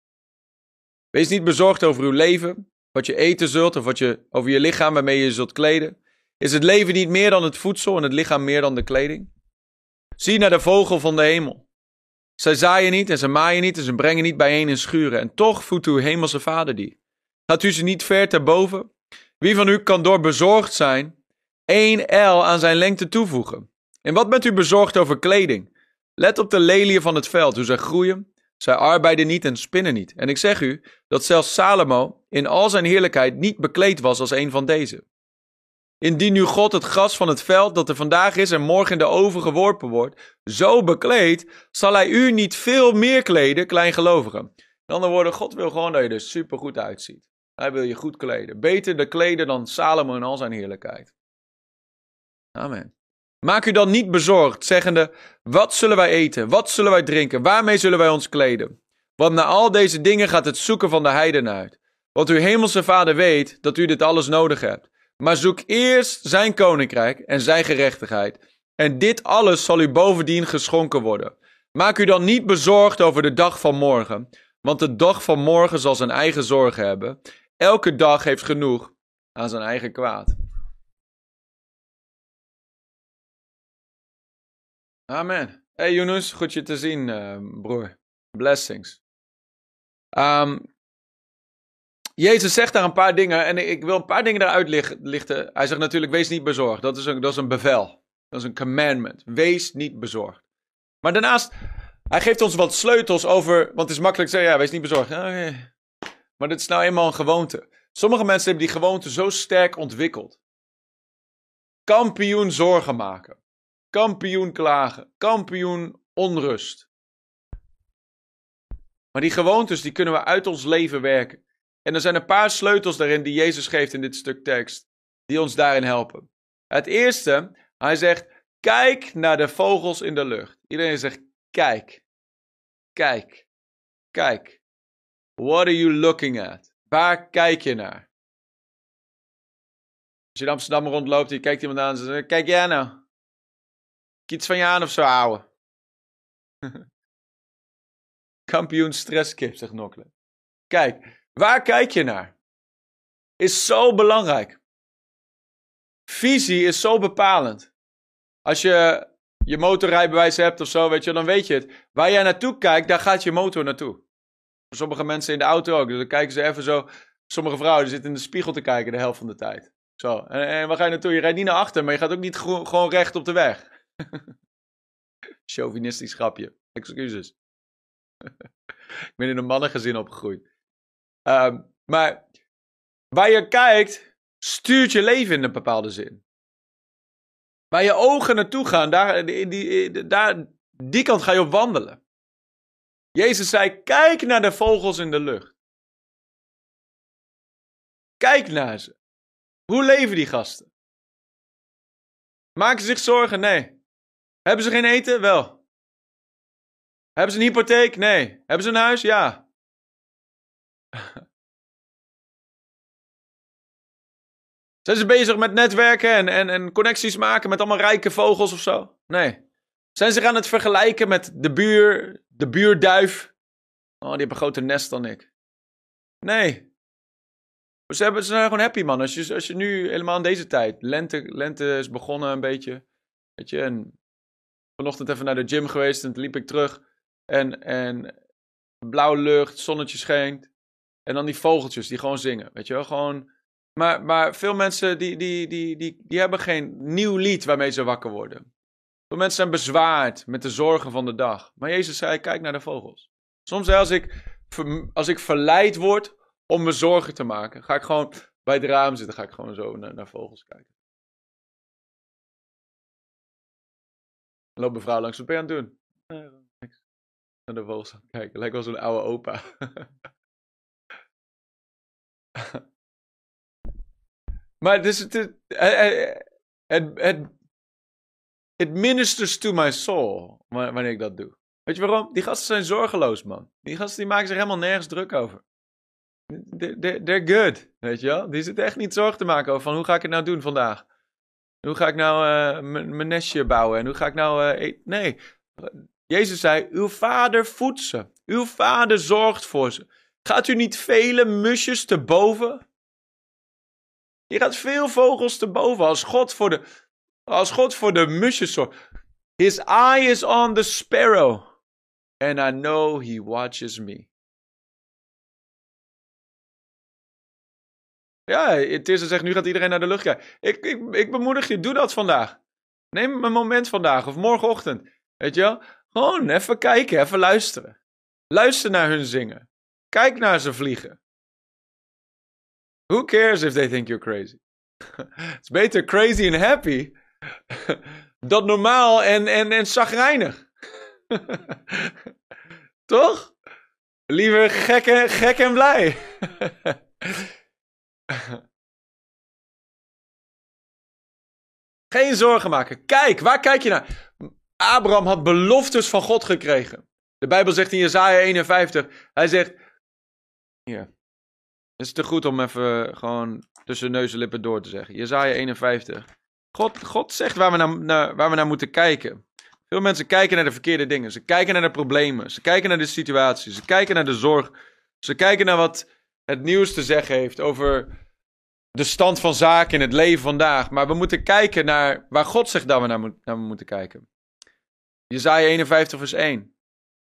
Wees niet bezorgd over uw leven, wat je eten zult of wat je, over je lichaam waarmee je zult kleden. Is het leven niet meer dan het voedsel en het lichaam meer dan de kleding? Zie naar de vogel van de hemel. Zij zaaien niet en ze maaien niet en ze brengen niet bijeen in schuren. En toch voedt uw hemelse vader die. Gaat u ze niet ver ter boven? Wie van u kan door bezorgd zijn één L aan zijn lengte toevoegen? En wat bent u bezorgd over kleding? Let op de leliën van het veld, hoe zij groeien. Zij arbeiden niet en spinnen niet. En ik zeg u dat zelfs Salomo in al zijn heerlijkheid niet bekleed was als een van deze. Indien nu God het gras van het veld dat er vandaag is en morgen in de oven geworpen wordt, zo bekleedt, zal hij u niet veel meer kleden, kleingelovigen. In andere woorden, God wil gewoon dat je er super goed uitziet. Hij wil je goed kleden. Beter de kleden dan Salomo in al zijn heerlijkheid. Amen. Maak u dan niet bezorgd, zeggende: Wat zullen wij eten? Wat zullen wij drinken? Waarmee zullen wij ons kleden? Want na al deze dingen gaat het zoeken van de heiden uit. Want uw hemelse vader weet dat u dit alles nodig hebt. Maar zoek eerst zijn koninkrijk en zijn gerechtigheid. En dit alles zal u bovendien geschonken worden. Maak u dan niet bezorgd over de dag van morgen, want de dag van morgen zal zijn eigen zorgen hebben. Elke dag heeft genoeg aan zijn eigen kwaad. Amen. Hey Yunus, goed je te zien, uh, broer. Blessings. Um, Jezus zegt daar een paar dingen en ik wil een paar dingen eruit lichten. Hij zegt natuurlijk, wees niet bezorgd. Dat is een, dat is een bevel. Dat is een commandment. Wees niet bezorgd. Maar daarnaast, hij geeft ons wat sleutels over, want het is makkelijk te zeggen, ja, wees niet bezorgd. Maar dit is nou eenmaal een gewoonte. Sommige mensen hebben die gewoonte zo sterk ontwikkeld. Kampioen zorgen maken. Kampioen klagen. Kampioen onrust. Maar die gewoontes, die kunnen we uit ons leven werken. En er zijn een paar sleutels daarin die Jezus geeft in dit stuk tekst, die ons daarin helpen. Het eerste, hij zegt, Kijk naar de vogels in de lucht. Iedereen zegt, kijk. Kijk. Kijk. What are you looking at? Waar kijk je naar? Als je in Amsterdam rondloopt je kijkt iemand aan en zegt, kijk jij nou? Iets van je aan of zo, ouwe? Kampioen stresskip, zegt Nokle. Kijk, waar kijk je naar? Is zo belangrijk. Visie is zo bepalend. Als je je motorrijbewijs hebt of zo, weet je, dan weet je het. Waar jij naartoe kijkt, daar gaat je motor naartoe. Sommige mensen in de auto ook. Dus dan kijken ze even zo. Sommige vrouwen die zitten in de spiegel te kijken de helft van de tijd. Zo. En, en waar ga je naartoe? Je rijdt niet naar achter, maar je gaat ook niet gewoon recht op de weg. Chauvinistisch grapje. Excuses. ik ben in een mannengezin opgegroeid. Ehm, maar waar je kijkt, stuurt je leven in een bepaalde zin. Waar je ogen naartoe gaan, daar, die, daar, die kant ga je op wandelen. Jezus zei: Kijk naar de vogels in de lucht. Kijk naar ze. Hoe leven die gasten? Maken ze zich zorgen? Nee. Hebben ze geen eten? Wel. Hebben ze een hypotheek? Nee. Hebben ze een huis? Ja. Zijn ze bezig met netwerken en, en, en connecties maken met allemaal rijke vogels of zo? Nee. Zijn ze aan het vergelijken met de buur, de buurduif? Oh, die heeft een groter nest dan ik. Nee. Ze, hebben, ze zijn gewoon happy, man. Als je, als je nu helemaal in deze tijd. Lente, lente is begonnen een beetje. Weet je, en vanochtend even naar de gym geweest en toen liep ik terug. En, en blauwe lucht, zonnetje schijnt. En dan die vogeltjes die gewoon zingen. Weet je wel, gewoon. Maar, maar veel mensen die, die, die, die, die hebben geen nieuw lied waarmee ze wakker worden. Veel mensen zijn bezwaard met de zorgen van de dag. Maar Jezus zei: kijk naar de vogels. Soms als ik, als ik verleid word om me zorgen te maken. Ga ik gewoon bij het raam zitten, ga ik gewoon zo naar, naar vogels kijken. Dan loopt mevrouw langs, wat ben je aan het doen? Nee, niks. Naar de vogels aan kijken, lijkt wel zo'n oude opa. maar dus het, het, het, het, het ministers to my soul wanneer ik dat doe. Weet je waarom? Die gasten zijn zorgeloos, man. Die gasten die maken zich helemaal nergens druk over. They're good, weet je wel? Die zitten echt niet zorgen te maken over van hoe ga ik het nou doen vandaag? Hoe ga ik nou uh, mijn nestje bouwen en hoe ga ik nou... Uh, nee, Jezus zei, uw vader voedt ze. Uw vader zorgt voor ze. Gaat u niet vele musjes te boven? Je gaat veel vogels te boven als God voor de, als God voor de musjes zorgt. His eye is on the sparrow. And I know he watches me. Ja, het is zegt, nu gaat iedereen naar de lucht kijken. Ik, ik, ik bemoedig je, doe dat vandaag. Neem een moment vandaag of morgenochtend. Weet je wel? Gewoon even kijken, even luisteren. Luister naar hun zingen. Kijk naar ze vliegen. Who cares if they think you're crazy? Het is beter crazy and happy dan normaal en, en, en zagrijnig. Toch? Liever gek en, gek en blij. Geen zorgen maken. Kijk, waar kijk je naar? Abraham had beloftes van God gekregen. De Bijbel zegt in Jesaja 51, hij zegt, ja, het is te goed om even gewoon tussen neus en lippen door te zeggen. Jesaja 51. God, God zegt waar we, naar, naar, waar we naar moeten kijken. Veel mensen kijken naar de verkeerde dingen. Ze kijken naar de problemen. Ze kijken naar de situatie. Ze kijken naar de zorg. Ze kijken naar wat het nieuws te zeggen heeft over de stand van zaken in het leven vandaag. Maar we moeten kijken naar waar God zegt dat we naar, moeten kijken. Jezaja 51 vers 1.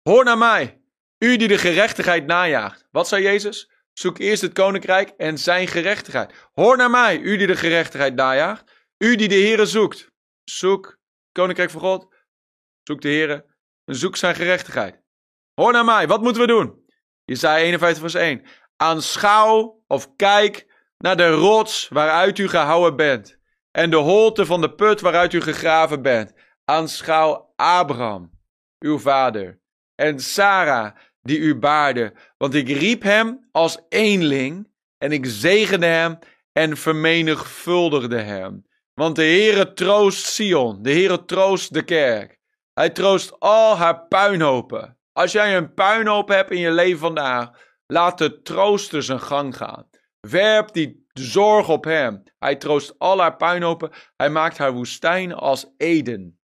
Hoor naar mij, u die de gerechtigheid najaagt. Wat zei Jezus? Zoek eerst het koninkrijk en zijn gerechtigheid. Hoor naar mij, u die de gerechtigheid najaagt. U die de Heere zoekt. Zoek het koninkrijk van God. Zoek de Heere en zoek zijn gerechtigheid. Hoor naar mij, wat moeten we doen? Jezaja 51 vers 1. Aanschouw of kijk naar de rots waaruit u gehouden bent en de holte van de put waaruit u gegraven bent. Aanschouw Abraham, uw vader, en Sarah, die u baarde, want ik riep hem als eenling en ik zegende hem en vermenigvuldigde hem. Want de Heere troost Sion, de Heere troost de kerk. Hij troost al haar puinhopen. Als jij een puinhoop hebt in je leven vandaag, laat de trooster zijn gang gaan. Werp die zorg op hem. Hij troost al haar puinhopen. Hij maakt haar woestijn als Eden.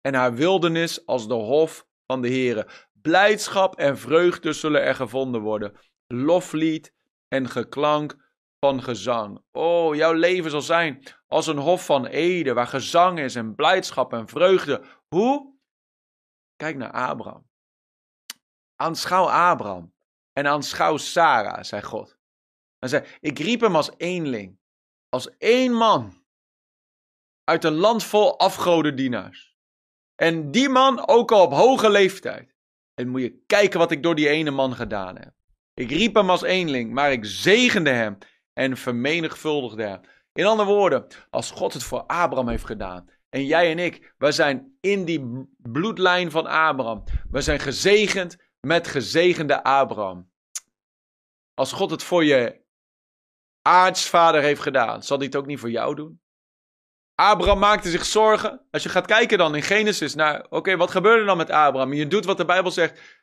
En haar wildernis als de hof van de Heere. Blijdschap en vreugde zullen er gevonden worden. Loflied en geklank van gezang. Oh, jouw leven zal zijn als een hof van Eden, waar gezang is en blijdschap en vreugde. Hoe? Kijk naar Abraham. Aanschouw Abraham en aanschouw Sarah, zei God. Hij zei, ik riep hem als eenling, als één man, uit een land vol afgodendienaars. En die man ook al op hoge leeftijd. En moet je kijken wat ik door die ene man gedaan heb. Ik riep hem als eenling, maar ik zegende hem en vermenigvuldigde hem. In andere woorden, als God het voor Abraham heeft gedaan, en jij en ik, wij zijn in die bloedlijn van Abraham. We zijn gezegend met gezegende Abraham. Als God het voor je aartsvader heeft gedaan, zal hij het ook niet voor jou doen? Abraham maakte zich zorgen. Als je gaat kijken dan in Genesis naar, oké, wat gebeurde dan met Abraham? Je doet wat de Bijbel zegt.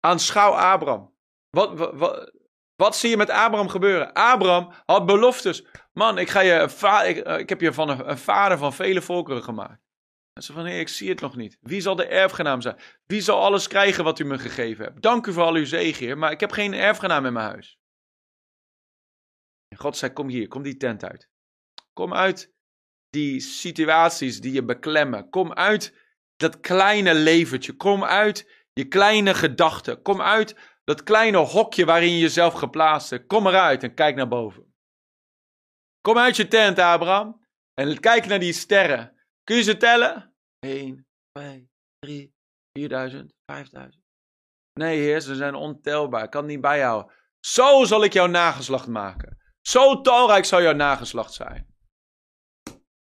Aanschouw Abraham. Wat, wat, wat, zie je met Abraham gebeuren? Abraham had beloftes. Man, ik, ga je, eh, ik heb je van een, een, vader van vele volkeren gemaakt. En ze van, ik zie het nog niet. Wie zal de erfgenaam zijn? Wie zal alles krijgen wat u me gegeven hebt? Dank u voor al uw zegen, heer, maar ik heb geen erfgenaam in mijn huis. En God zei, kom hier, kom die tent uit. Kom uit die situaties die je beklemmen. Kom uit dat kleine leventje. Kom uit je kleine gedachten. Kom uit dat kleine hokje waarin je jezelf geplaatst hebt. Kom eruit en kijk naar boven. Kom uit je tent, Abraham. En kijk naar die sterren. Kun je ze tellen? 1, 2, 3, 4000, 5000. Nee, heer, ze zijn ontelbaar. Ik kan het niet bijhouden. Zo zal ik jouw nageslacht maken. Zo talrijk zal jouw nageslacht zijn.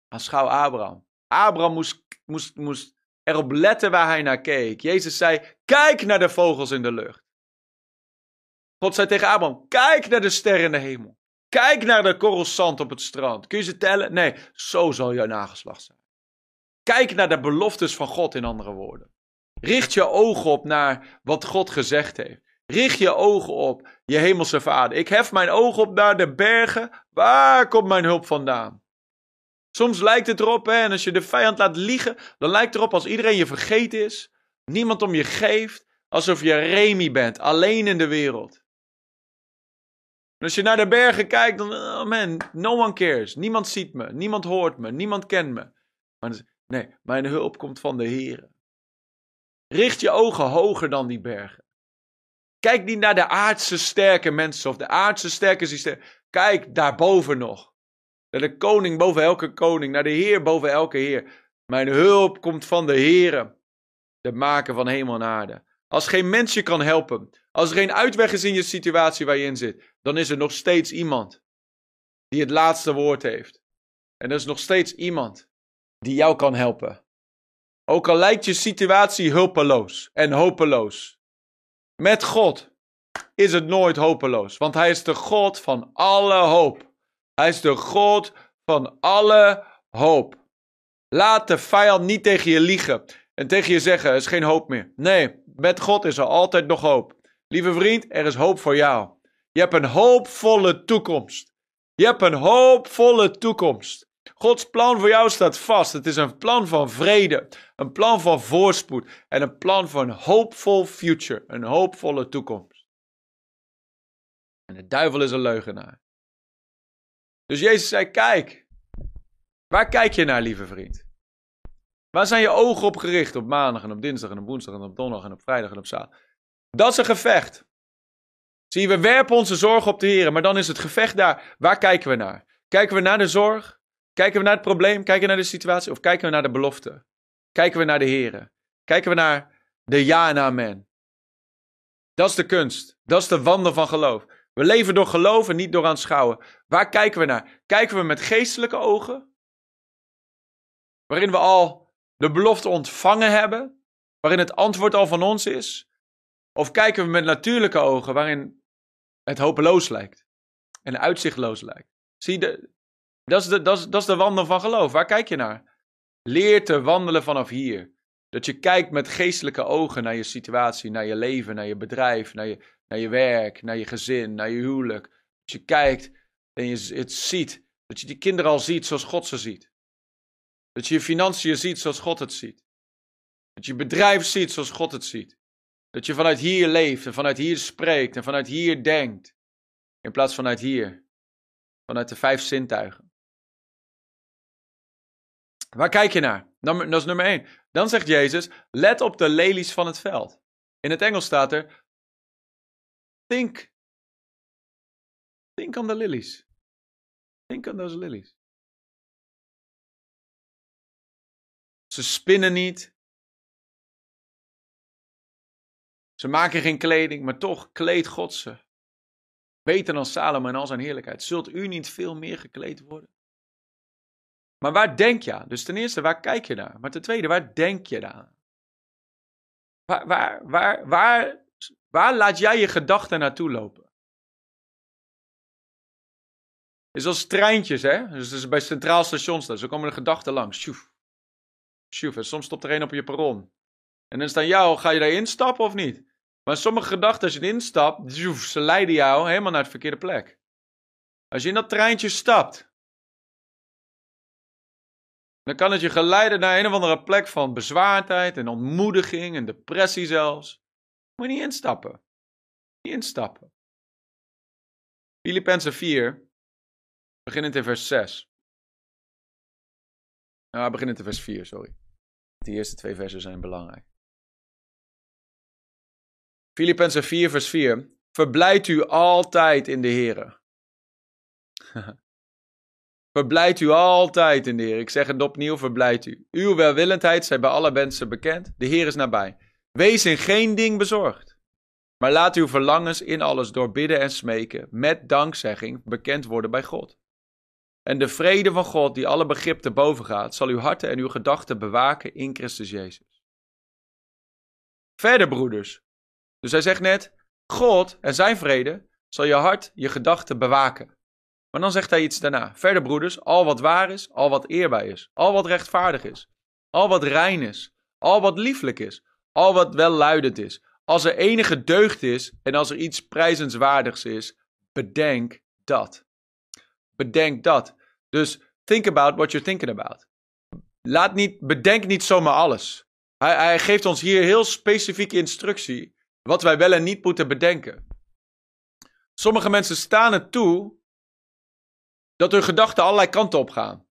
Aanschouw Abraham. Abraham moest, moest, moest erop letten waar hij naar keek. Jezus zei: Kijk naar de vogels in de lucht. God zei tegen Abraham: Kijk naar de sterren in de hemel. Kijk naar de korrels zand op het strand. Kun je ze tellen? Nee, zo zal jouw nageslacht zijn. Kijk naar de beloftes van God, in andere woorden. Richt je ogen op naar wat God gezegd heeft. Richt je ogen op je hemelse vader. Ik hef mijn ogen op naar de bergen. Waar komt mijn hulp vandaan? Soms lijkt het erop, hè, en als je de vijand laat liegen, dan lijkt het erop als iedereen je vergeten is, niemand om je geeft, alsof je Remy bent, alleen in de wereld. Als je naar de bergen kijkt, dan, oh man, no one cares. Niemand ziet me, niemand hoort me, niemand kent me. Maar nee, mijn hulp komt van de Heer. Richt je ogen hoger dan die bergen. Kijk niet naar de aardse sterke mensen of de aardse sterke systeem. Kijk daarboven nog. Naar de koning boven elke koning, naar de Heer boven elke Heer. Mijn hulp komt van de Heer, de maker van hemel en aarde. Als geen mens je kan helpen, als er geen uitweg is in je situatie waar je in zit, dan is er nog steeds iemand die het laatste woord heeft. En er is nog steeds iemand die jou kan helpen. Ook al lijkt je situatie hulpeloos en hopeloos. Met God is het nooit hopeloos, want Hij is de God van alle hoop. Hij is de God van alle hoop. Laat de vijand niet tegen je liegen en tegen je zeggen: er is geen hoop meer. Nee, met God is er altijd nog hoop. Lieve vriend, er is hoop voor jou. Je hebt een hoopvolle toekomst. Je hebt een hoopvolle toekomst. Gods plan voor jou staat vast. Het is een plan van vrede, een plan van voorspoed en een plan een hoopvol future, een hoopvolle toekomst. En de duivel is een leugenaar. Dus Jezus zei: Kijk, waar kijk je naar, lieve vriend? Waar zijn je ogen op gericht op maandag en op dinsdag en op woensdag en op donderdag en op vrijdag en op zaterdag? Dat is een gevecht. Zie we werpen onze zorg op de Heer, maar dan is het gevecht daar. Waar kijken we naar? Kijken we naar de zorg? Kijken we naar het probleem? Kijken we naar de situatie? Of kijken we naar de belofte? Kijken we naar de Heer? Kijken we naar de ja en amen? Dat is de kunst. Dat is de wandel van geloof. We leven door geloof en niet door aanschouwen. Waar kijken we naar? Kijken we met geestelijke ogen? Waarin we al de belofte ontvangen hebben? Waarin het antwoord al van ons is? Of kijken we met natuurlijke ogen waarin het hopeloos lijkt en uitzichtloos lijkt? Zie, de, Dat is, de, dat, is, dat is de wandel van geloof. Waar kijk je naar? Leer te wandelen vanaf hier. Dat je kijkt met geestelijke ogen naar je situatie, naar je leven, naar je bedrijf, naar je, naar je werk, naar je gezin, naar je huwelijk. Dat je kijkt en je het ziet. Dat je die kinderen al ziet zoals God ze ziet. Dat je je financiën ziet zoals God het ziet. Dat je bedrijf ziet zoals God het ziet. Dat je vanuit hier leeft en vanuit hier spreekt en vanuit hier denkt. In plaats vanuit hier. Vanuit de vijf zintuigen. Waar kijk je naar? Dat is nummer één. Dan zegt Jezus, let op de lelies van het veld. In het Engels staat er, think, think on the lilies. Think on those lilies. Ze spinnen niet. Ze maken geen kleding, maar toch kleedt God ze. Beter dan Salomo en al zijn heerlijkheid. Zult u niet veel meer gekleed worden? Maar waar denk je aan? Dus ten eerste, waar kijk je naar? Maar ten tweede, waar denk je aan? Waar, waar, waar, waar, waar laat jij je gedachten naartoe lopen? is als treintjes, hè? Dus, dus bij centraal station staan. Zo komen de gedachten langs. Sjoef. Sjoef. En soms stopt er een op je perron. En dan staan jou, ga je daar instappen of niet? Maar sommige gedachten, als je erin stapt, sjoef, ze leiden jou helemaal naar de verkeerde plek. Als je in dat treintje stapt, dan kan het je geleiden naar een of andere plek van bezwaardheid en ontmoediging en depressie zelfs. Moet je niet instappen. Niet instappen. Filippenzen 4, beginnend in vers 6. Nou, beginnend in vers 4, sorry. De eerste twee versen zijn belangrijk. Filippenzen 4, vers 4. Verblijdt u altijd in de Heer. Verblijdt u altijd in de Heer. Ik zeg het opnieuw, verblijdt u. Uw welwillendheid zij bij alle mensen bekend. De Heer is nabij. Wees in geen ding bezorgd. Maar laat uw verlangens in alles door bidden en smeken, met dankzegging, bekend worden bij God. En de vrede van God, die alle begrip te boven gaat, zal uw harten en uw gedachten bewaken in Christus Jezus. Verder, broeders. Dus hij zegt net: God en zijn vrede zal je hart, je gedachten bewaken. Maar dan zegt hij iets daarna. Verder, broeders, al wat waar is, al wat eerbaar is, al wat rechtvaardig is, al wat rein is, al wat lieflijk is, al wat welluidend is, als er enige deugd is en als er iets prijzenswaardigs is, bedenk dat. Bedenk dat. Dus think about what you're thinking about. Laat niet, bedenk niet zomaar alles. Hij, hij geeft ons hier heel specifieke instructie wat wij wel en niet moeten bedenken. Sommige mensen staan het toe dat hun gedachten allerlei kanten op gaan.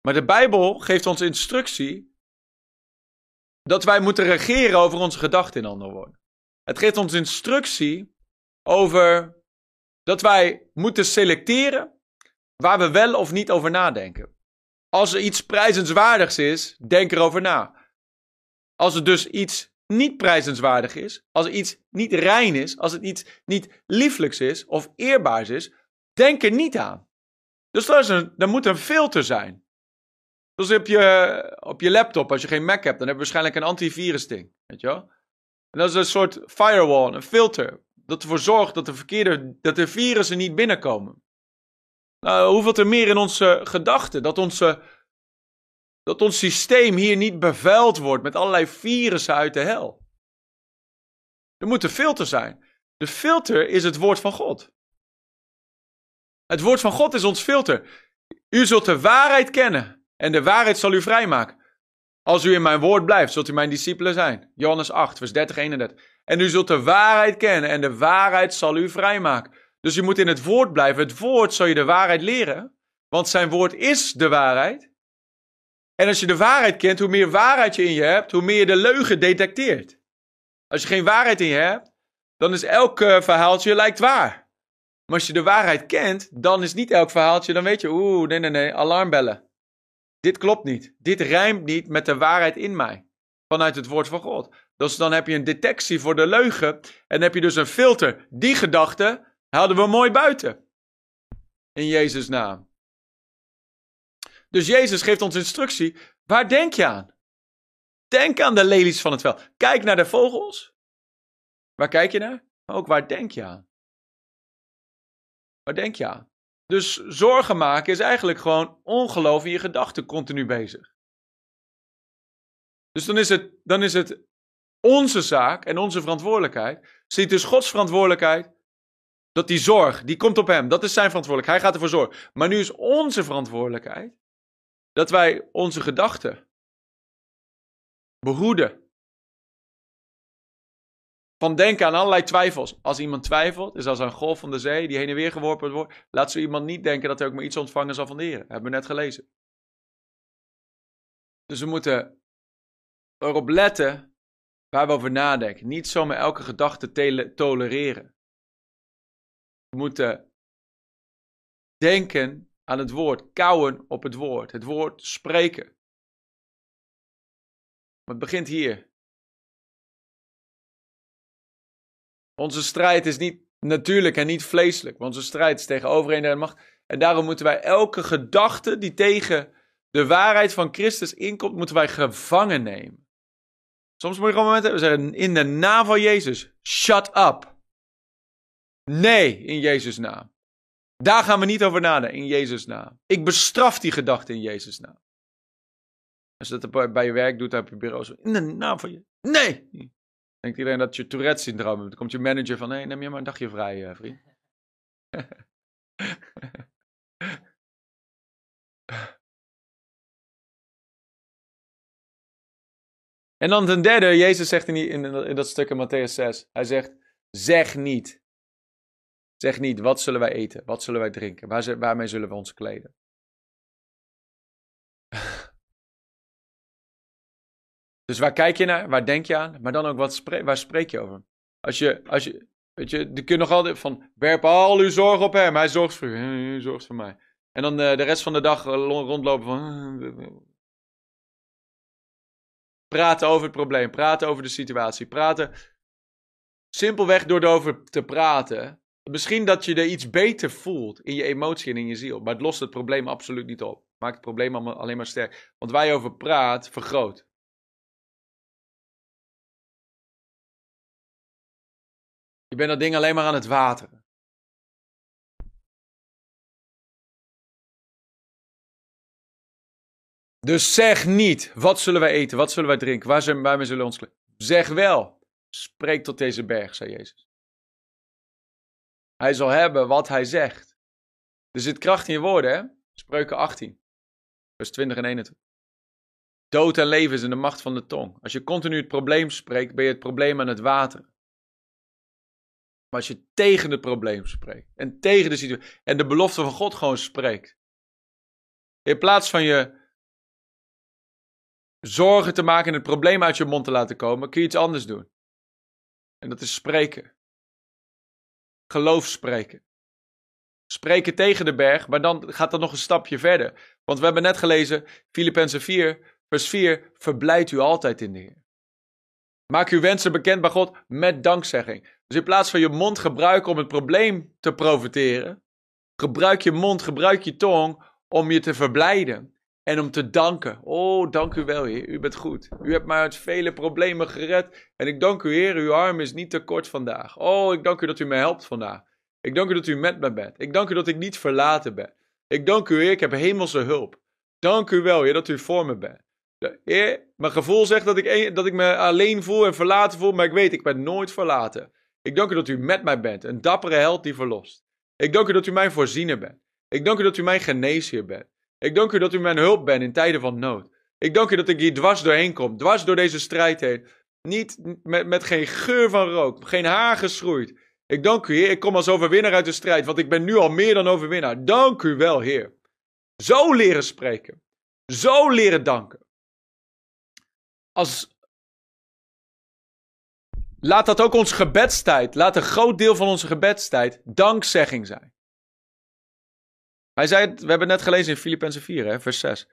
Maar de Bijbel geeft ons instructie dat wij moeten regeren over onze gedachten, in andere woorden. Het geeft ons instructie over dat wij moeten selecteren waar we wel of niet over nadenken. Als er iets prijzenswaardigs is, denk erover na. Als er dus iets niet prijzenswaardig is, als er iets niet rein is, als het iets niet lieflijks is of eerbaars is, denk er niet aan. Dus er, er moet een filter zijn. Dus op je, op je laptop, als je geen Mac hebt, dan heb je waarschijnlijk een antivirus ding. Weet je wel? En dat is een soort firewall, een filter. Dat ervoor zorgt dat de verkeerde, dat de virussen niet binnenkomen. Nou, hoeveel te meer in onze gedachten. Dat, onze, dat ons systeem hier niet bevuild wordt met allerlei virussen uit de hel. Er moet een filter zijn. De filter is het woord van God. Het woord van God is ons filter. U zult de waarheid kennen en de waarheid zal u vrijmaken. Als u in mijn woord blijft, zult u mijn discipelen zijn. Johannes 8, vers 30, 31. En u zult de waarheid kennen en de waarheid zal u vrijmaken. Dus je moet in het woord blijven. Het woord zal je de waarheid leren, want zijn woord is de waarheid. En als je de waarheid kent, hoe meer waarheid je in je hebt, hoe meer je de leugen detecteert. Als je geen waarheid in je hebt, dan is elk uh, verhaaltje lijkt waar. Maar als je de waarheid kent, dan is niet elk verhaaltje, dan weet je, oeh, nee, nee, nee, alarmbellen. Dit klopt niet. Dit rijmt niet met de waarheid in mij. Vanuit het woord van God. Dus dan heb je een detectie voor de leugen. En heb je dus een filter. Die gedachte Houden we mooi buiten. In Jezus' naam. Dus Jezus geeft ons instructie. Waar denk je aan? Denk aan de lelies van het veld. Kijk naar de vogels. Waar kijk je naar? Ook waar denk je aan? Waar denk je aan? Dus zorgen maken is eigenlijk gewoon ongeloof in je gedachten continu bezig. Dus dan is het, dan is het onze zaak en onze verantwoordelijkheid. Ziet dus Gods verantwoordelijkheid. Dat die zorg, die komt op hem. Dat is zijn verantwoordelijkheid. Hij gaat ervoor zorgen. Maar nu is onze verantwoordelijkheid dat wij onze gedachten behoeden. Van denken aan allerlei twijfels. Als iemand twijfelt, is als een golf van de zee die heen en weer geworpen wordt. Laat zo iemand niet denken dat hij ook maar iets ontvangen zal van de Heer. Hebben we net gelezen. Dus we moeten erop letten waar we over nadenken. Niet zomaar elke gedachte tolereren. We moeten denken aan het woord, kouwen op het woord, het woord spreken. Het begint hier. Onze strijd is niet natuurlijk en niet vleeselijk. Onze strijd is tegen overheden en macht. En daarom moeten wij elke gedachte die tegen de waarheid van Christus inkomt, moeten wij gevangen nemen. Soms moet je gewoon momenten zeggen, in de naam van Jezus, shut up. Nee, in Jezus' naam. Daar gaan we niet over nadenken, in Jezus' naam. Ik bestraf die gedachte in Jezus' naam. Als je dat bij je werk doet, op je bureau, in de naam van je. Nee! Denkt iedereen dat je Tourette-syndroom hebt. Dan komt je manager van, hé, neem je maar een dagje vrij, uh, vriend. en dan ten derde, Jezus zegt in, die, in, in dat stuk in Matthäus 6, hij zegt, zeg niet. Zeg niet, wat zullen wij eten? Wat zullen wij drinken? Waar, waarmee zullen we ons kleden? Dus waar kijk je naar? Waar denk je aan? Maar dan ook, wat waar spreek je over? Als je, als je, weet je, je kunt nog altijd van, werp al uw zorg op hem. Hij zorgt voor u, hij zorgt voor mij. En dan uh, de rest van de dag eh, rondlopen van... Uh, praten over het probleem, praten over de situatie, praten... Simpelweg door erover te praten, Misschien dat je er iets beter voelt in je emotie en in je ziel. Maar het lost het probleem absoluut niet op. Maakt het probleem alleen maar sterk. Want waar je over praat, vergroot. Je bent dat ding alleen maar aan het wateren. Dus zeg niet, wat zullen wij eten, wat zullen wij drinken, waar zijn, waarmee zullen we ons Zeg wel, spreek tot deze berg, zei Jezus. Hij zal hebben wat hij zegt. Er zit kracht in je woorden, hè? Spreuken 18, vers 20 en 21. Dood en leven is in de macht van de tong. Als je continu het probleem spreekt, ben je het probleem aan het wateren. Maar als je tegen het probleem spreekt en tegen de situatie en de belofte van God gewoon spreekt, in plaats van je zorgen te maken en het probleem uit je mond te laten komen, kun je iets anders doen. En dat is spreken geloof spreken. Spreken tegen de berg, maar dan gaat dat nog een stapje verder. Want we hebben net gelezen, Filippenzen 4, vers 4, verblijd u altijd in de Heer. Maak uw wensen bekend bij God met dankzegging. Dus in plaats van je mond gebruiken om het probleem te profiteren, gebruik je mond, gebruik je tong om je te verblijden en om te danken. Oh, dank u wel, Heer. U bent goed. U hebt mij uit vele problemen gered. En ik dank u, Heer. Uw arm is niet te kort vandaag. Oh, ik dank u dat u mij helpt vandaag. Ik dank u dat u met me bent. Ik dank u dat ik niet verlaten ben. Ik dank u, Heer. Ik heb hemelse hulp. Dank u wel, Heer, dat u voor me bent. Mijn gevoel zegt dat ik, dat ik me alleen voel en verlaten voel, maar ik weet, ik ben nooit verlaten. Ik dank u dat u met mij bent, een dappere held die verlost. Ik dank u dat u mijn voorziener bent. Ik dank u dat u mijn geneesheer bent. Ik dank u dat u mijn hulp bent in tijden van nood. Ik dank u dat ik hier dwars doorheen kom, dwars door deze strijd heen. Niet met, met geen geur van rook, geen haar geschroeid. Ik dank u, Heer. Ik kom als overwinnaar uit de strijd, want ik ben nu al meer dan overwinnaar. Dank u wel, Heer. Zo leren spreken. Zo leren danken. Als... Laat dat ook onze gebedstijd, laat een groot deel van onze gebedstijd dankzegging zijn. Hij zei, we hebben het net gelezen in Filippenzen 4, hè, vers 6.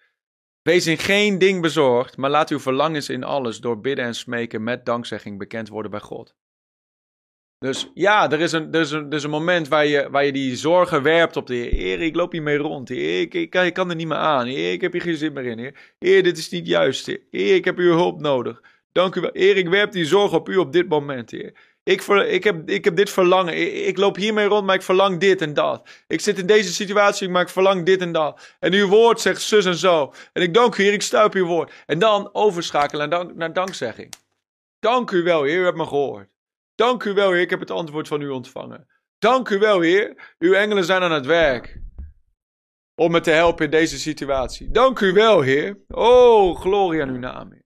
Wees in geen ding bezorgd, maar laat uw verlangens in alles door bidden en smeken met dankzegging bekend worden bij God. Dus ja, er is een, er is een, er is een moment waar je, waar je die zorgen werpt op de Heer. Ik loop hier mee rond. Ik, ik, kan er niet meer aan. Ik heb hier geen zin meer in. Heer, Heer dit is niet juist. Heer, ik heb uw hulp nodig. Dank u wel. Heer, ik werp die zorg op u op dit moment, Heer. Ik, ver, ik, heb, ik heb dit verlangen. Ik, loop hiermee rond, maar ik verlang dit en dat. Ik zit in deze situatie, maar ik verlang dit en dat. En uw woord zegt zus en zo. En ik dank u, Heer, ik sta op uw woord. En dan overschakelen naar, dank, naar dankzegging. Dank u wel, Heer, u hebt me gehoord. Dank u wel, Heer, ik heb het antwoord van u ontvangen. Dank u wel, Heer, uw engelen zijn aan het werk. Om me te helpen in deze situatie. Dank u wel, Heer. Oh, glorie aan uw naam, Heer.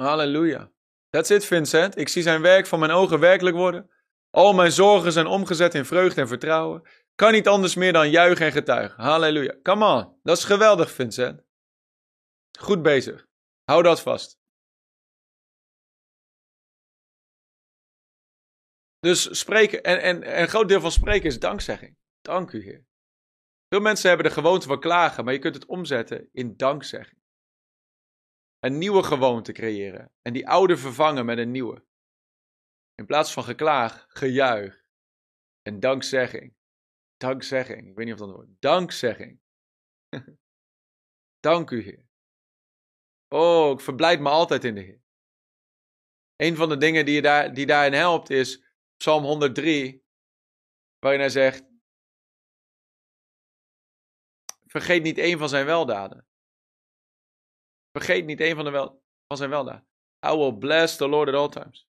Halleluja. That's it, Vincent. Ik zie zijn werk van mijn ogen werkelijk worden. Al mijn zorgen zijn omgezet in vreugde en vertrouwen. Kan niet anders meer dan juichen en getuigen. Halleluja. Come on. Dat is geweldig, Vincent. Goed bezig. Hou dat vast. Dus spreken, en, en, en een groot deel van spreken is dankzegging. Dank u, Heer. Veel mensen hebben de gewoonte van klagen, maar je kunt het omzetten in dankzegging een nieuwe gewoonte creëren en die oude vervangen met een nieuwe. In plaats van geklaag, gejuich en dankzegging. Dankzegging, ik weet niet of dat woord Dankzegging. Dank u, Heer. Oh, ik verblijd me altijd in de Heer. Een van de dingen die, je daar, die daarin helpt is Psalm 103, waarin hij zegt: Vergeet niet één van zijn weldaden. Vergeet niet een van, de wel, van zijn weldaad. I will bless the Lord at all times.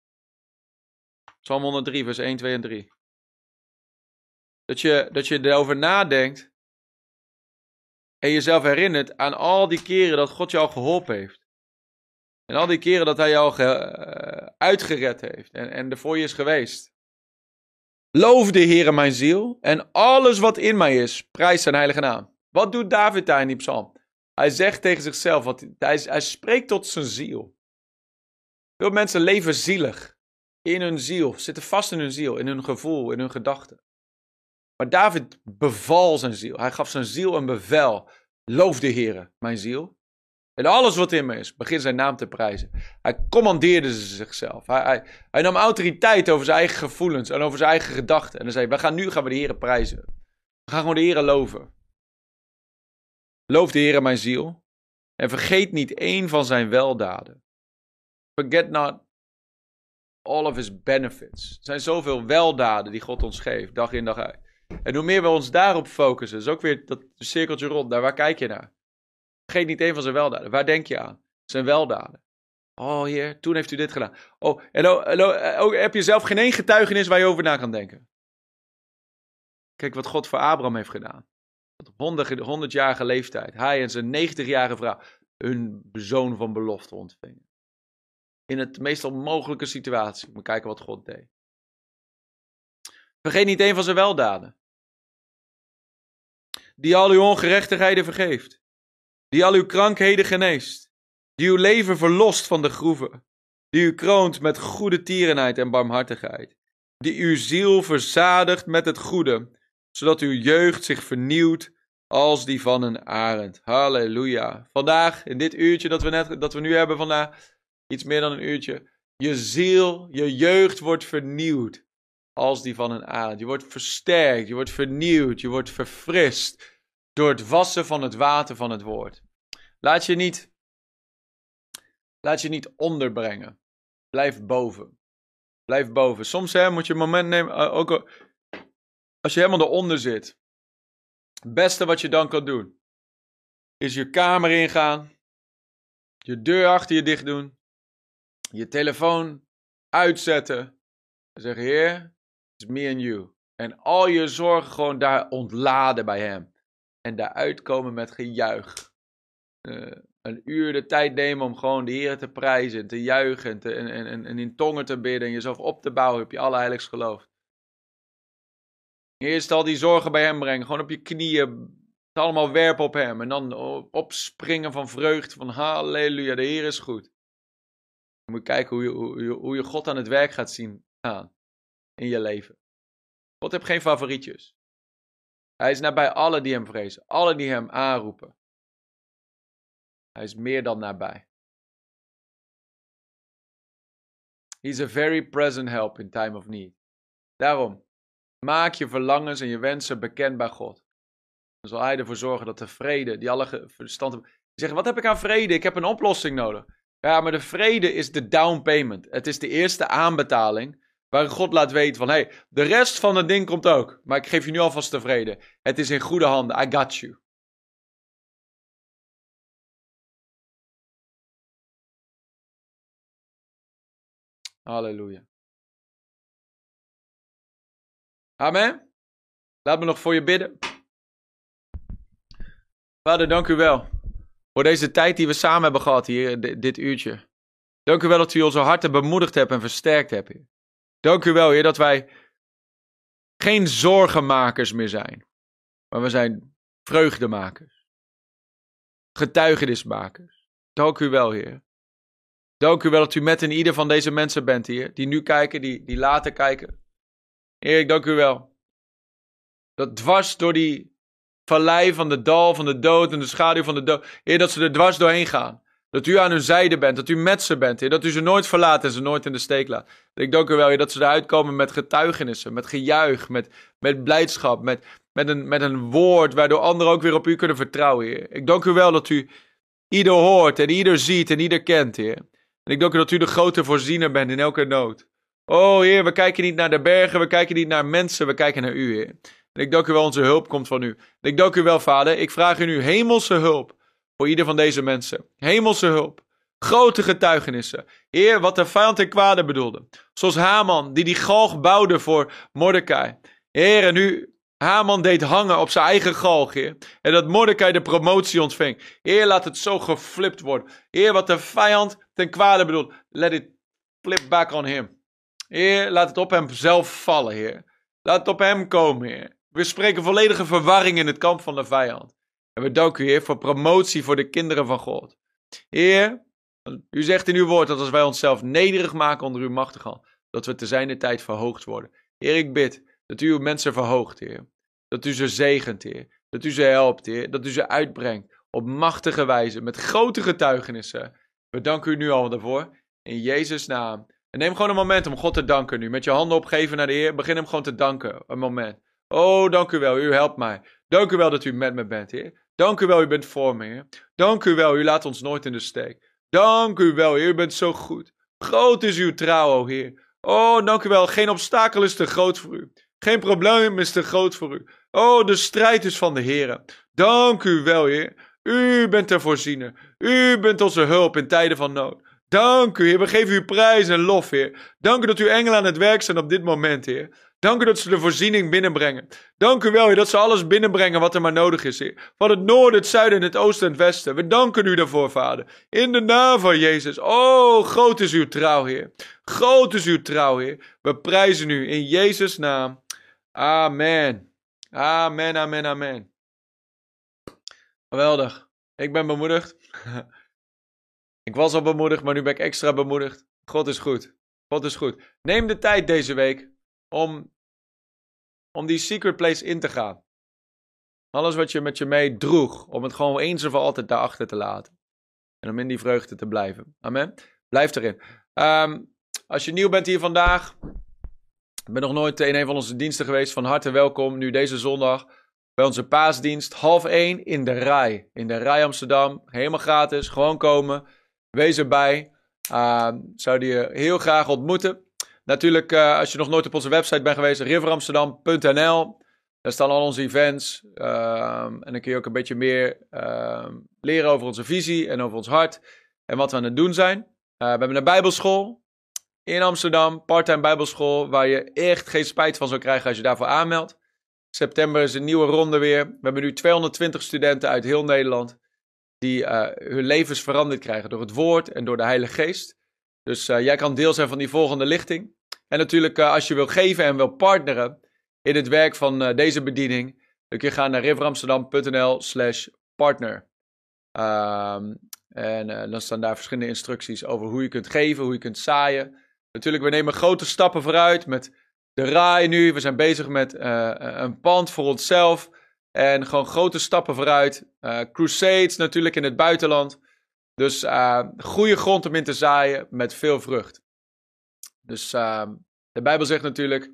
Psalm 103, vers 1, 2 en 3. Dat je, dat je erover nadenkt en jezelf herinnert aan al die keren dat God jou geholpen heeft. En al die keren dat hij jou ge, uh, uitgered heeft en, en er voor je is geweest. Loof de Heere mijn ziel en alles wat in mij is, prijs zijn heilige naam. Wat doet David daar in die psalm? Hij zegt tegen zichzelf, hij, hij spreekt tot zijn ziel. Veel mensen leven zielig. In hun ziel, zitten vast in hun ziel, in hun gevoel, in hun gedachten. Maar David beval zijn ziel. Hij gaf zijn ziel een bevel. Loof de Heer, mijn ziel. En alles wat in me is, begin zijn naam te prijzen. Hij commandeerde zichzelf. Hij, hij, nam autoriteit over zijn eigen gevoelens en over zijn eigen gedachten. En dan zei we gaan, nu gaan we de Heer prijzen. We gaan gewoon de Heer loven. Loof de Heer mijn ziel en vergeet niet één van zijn weldaden. Forget not all of his benefits. Er zijn zoveel weldaden die God ons geeft, dag in dag uit. En hoe meer we ons daarop focussen, is ook weer dat cirkeltje rond. Daar waar kijk je naar? Vergeet niet één van zijn weldaden. Waar denk je aan? Zijn weldaden. Oh heer, toen heeft u dit gedaan. Oh, en oh, oh, oh, heb je zelf geen één getuigenis waar je over na kan denken? Kijk wat God voor Abraham heeft gedaan op 100-jarige leeftijd, hij en zijn 90-jarige vrouw, hun zoon van belofte ontvingen. In het meest onmogelijke situatie. We kijken wat God deed. Vergeet niet een van zijn weldaden. Die al uw ongerechtigheden vergeeft. Die al uw krankheden geneest. Die uw leven verlost van de groeven. Die u kroont met goede tierenheid en barmhartigheid. Die uw ziel verzadigt met het goede zodat uw jeugd zich vernieuwt als die van een arend. Halleluja. Vandaag, in dit uurtje dat we, net, dat we nu hebben vandaag, iets meer dan een uurtje, je ziel, je jeugd wordt vernieuwd als die van een arend. Je wordt versterkt, je wordt vernieuwd, je wordt verfrist door het wassen van het water van het woord. Laat je niet, laat je niet onderbrengen. Blijf boven. Blijf boven. Soms hè, moet je een moment nemen, eh, ook als je helemaal eronder zit, het beste wat je dan kan doen, is je kamer ingaan, je deur achter je dicht doen, je telefoon uitzetten en zeggen: Heer, it's me and you. En al je zorgen gewoon daar ontladen bij Hem. En daaruit komen met gejuich. Uh, een uur de tijd nemen om gewoon de Heer te prijzen, te juichen te, en, en, en in tongen te bidden en jezelf op te bouwen op je allerheiligst geloof. Eerst al die zorgen bij hem brengen. Gewoon op je knieën. Het allemaal werpen op hem. En dan opspringen van vreugde. Van halleluja, de Heer is goed. Dan moet je kijken hoe je, hoe, je, hoe je God aan het werk gaat zien gaan. In je leven. God heeft geen favorietjes. Hij is nabij alle die hem vrezen. Alle die hem aanroepen. Hij is meer dan nabij. He's a very present help in time of need. Daarom, Maak je verlangens en je wensen bekend bij God. Dan zal Hij ervoor zorgen dat de vrede, die alle verstand zeggen, wat heb ik aan vrede? Ik heb een oplossing nodig. Ja, maar de vrede is de down payment. Het is de eerste aanbetaling waar God laat weten van, hé, hey, de rest van het ding komt ook. Maar ik geef je nu alvast de vrede. Het is in goede handen. I got you. Halleluja. Amen. Laat me nog voor je bidden. Vader, dank u wel voor deze tijd die we samen hebben gehad hier, dit uurtje. Dank u wel dat u onze harten bemoedigd hebt en versterkt hebt. Dank u wel, Heer, dat wij geen zorgenmakers meer zijn, maar we zijn vreugdemakers, getuigenismakers. Dank u wel, Heer. Dank u wel dat u met in ieder van deze mensen bent, Heer, die nu kijken, die, die later kijken. Heer, ik dank u wel. Dat dwars door die vallei van de dal van de dood en de schaduw van de dood, Heer, dat ze er dwars doorheen gaan. Dat u aan hun zijde bent, dat u met ze bent, Heer. Dat u ze nooit verlaat en ze nooit in de steek laat. Ik dank u wel, Heer, dat ze eruit komen met getuigenissen, met gejuich, met, met blijdschap, met, met, een, met een woord waardoor anderen ook weer op u kunnen vertrouwen, Heer. Ik dank u wel dat u ieder hoort en ieder ziet en ieder kent, Heer. En ik dank u dat u de grote voorziener bent in elke nood. Oh Heer, we kijken niet naar de bergen, we kijken niet naar mensen, we kijken naar u, Heer. En ik dank u wel, onze hulp komt van u. En ik dank u wel, Vader, ik vraag u nu hemelse hulp voor ieder van deze mensen. Hemelse hulp. Grote getuigenissen. Heer, wat de vijand ten kwade bedoelde. Zoals Haman, die die galg bouwde voor Mordecai. Heer, en nu Haman deed hangen op zijn eigen galg, Heer. En dat Mordecai de promotie ontving. Heer, laat het zo geflipt worden. Heer, wat de vijand ten kwade bedoelt. Let it flip back on him. Heer, laat het op hem zelf vallen, Heer. Laat het op hem komen, Heer. We spreken volledige verwarring in het kamp van de vijand. En we danken u, Heer, voor promotie voor de kinderen van God. Heer, u zegt in uw woord dat als wij onszelf nederig maken onder uw machtige hand, dat we te zijner tijd verhoogd worden. Heer, ik bid dat u uw mensen verhoogt, Heer. Dat u ze zegent, Heer. Dat u ze helpt, Heer. Dat u ze uitbrengt op machtige wijze, met grote getuigenissen. We danken u nu al daarvoor. In Jezus' naam. En neem gewoon een moment om God te danken nu. Met je handen opgeven naar de Heer. Begin hem gewoon te danken. Een moment. Oh, dank u wel. U helpt mij. Dank u wel dat u met me bent, Heer. Dank u wel, u bent voor me, Heer. Dank u wel, u laat ons nooit in de steek. Dank u wel, Heer, u bent zo goed. Groot is uw trouw, o Heer. Oh, dank u wel. Geen obstakel is te groot voor u. Geen probleem is te groot voor u. Oh, de strijd is van de Heer. Dank u wel, Heer. U bent de voorziener. U bent onze hulp in tijden van nood. Dank u, Heer. We geven u prijs en lof, Heer. Dank u dat uw engelen aan het werk zijn op dit moment, Heer. Dank u dat ze de voorziening binnenbrengen. Dank u wel, Heer, dat ze alles binnenbrengen wat er maar nodig is, Heer. Van het noorden, het zuiden en het oosten en het westen. We danken u daarvoor, Vader. In de naam van Jezus. Oh, groot is uw trouw, Heer. Groot is uw trouw, Heer. We prijzen u in Jezus' naam. Amen. Amen, amen, amen. Geweldig. Ik ben bemoedigd. ik was al bemoedigd, maar nu ben ik extra bemoedigd. God is goed. God is goed. Neem de tijd deze week om, om die secret place in te gaan. Alles wat je met je mee droeg, om het gewoon eens of altijd daarachter te laten. En om in die vreugde te blijven. Amen. Blijf erin. Um, als je nieuw bent hier vandaag, ik ben nog nooit in een van onze diensten geweest. Van harte welkom. Nu deze zondag bij onze paasdienst. Half één in de Rij. In de Rij Amsterdam. Helemaal gratis. Gewoon komen. Wees erbij. Uh, zou je heel graag ontmoeten. Natuurlijk, uh, als je nog nooit op onze website bent geweest, riveramsterdam.nl. Daar staan al onze events. Uh, en dan kun je ook een beetje meer uh, leren over onze visie en over ons hart. En wat we aan het doen zijn. Uh, we hebben een bijbelschool in Amsterdam. Parttime bijbelschool. Waar je echt geen spijt van zou krijgen als je daarvoor aanmeldt. September is een nieuwe ronde weer. We hebben nu 220 studenten uit heel Nederland. Die hun levens veranderd krijgen door het woord en door de Heilige Geest. Dus uh, jij kan deel zijn van die volgende lichting. En natuurlijk, uh, als je wil geven en wil partneren in het werk van deze bediening, dan kun je gaan naar riveramsterdam.nl slash partner. Um, en dan staan daar verschillende instructies over hoe je kunt geven, hoe je kunt zaaien. Natuurlijk, we nemen grote stappen vooruit met de RAI nu. We zijn bezig met een pand voor onszelf. En gewoon grote stappen vooruit. crusades natuurlijk in het buitenland. Dus uh, goede grond om in te zaaien met veel vrucht. Dus uh, de Bijbel zegt natuurlijk,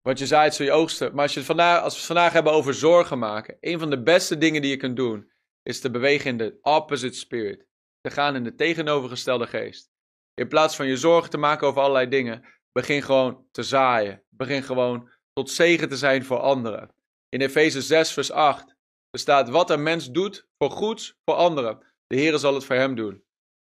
wat je zaait zul je oogsten. Maar als, je vandaag, als we het vandaag hebben over zorgen maken, een van de beste dingen die je kunt doen, is te bewegen in de opposite spirit. Te gaan in de tegenovergestelde geest. In plaats van je zorgen te maken over allerlei dingen, begin gewoon te zaaien. Begin gewoon tot zegen te zijn voor anderen. In Efeze 6, vers 8 er staat: Wat een mens doet voor goeds voor anderen, de Heer zal het voor hem doen.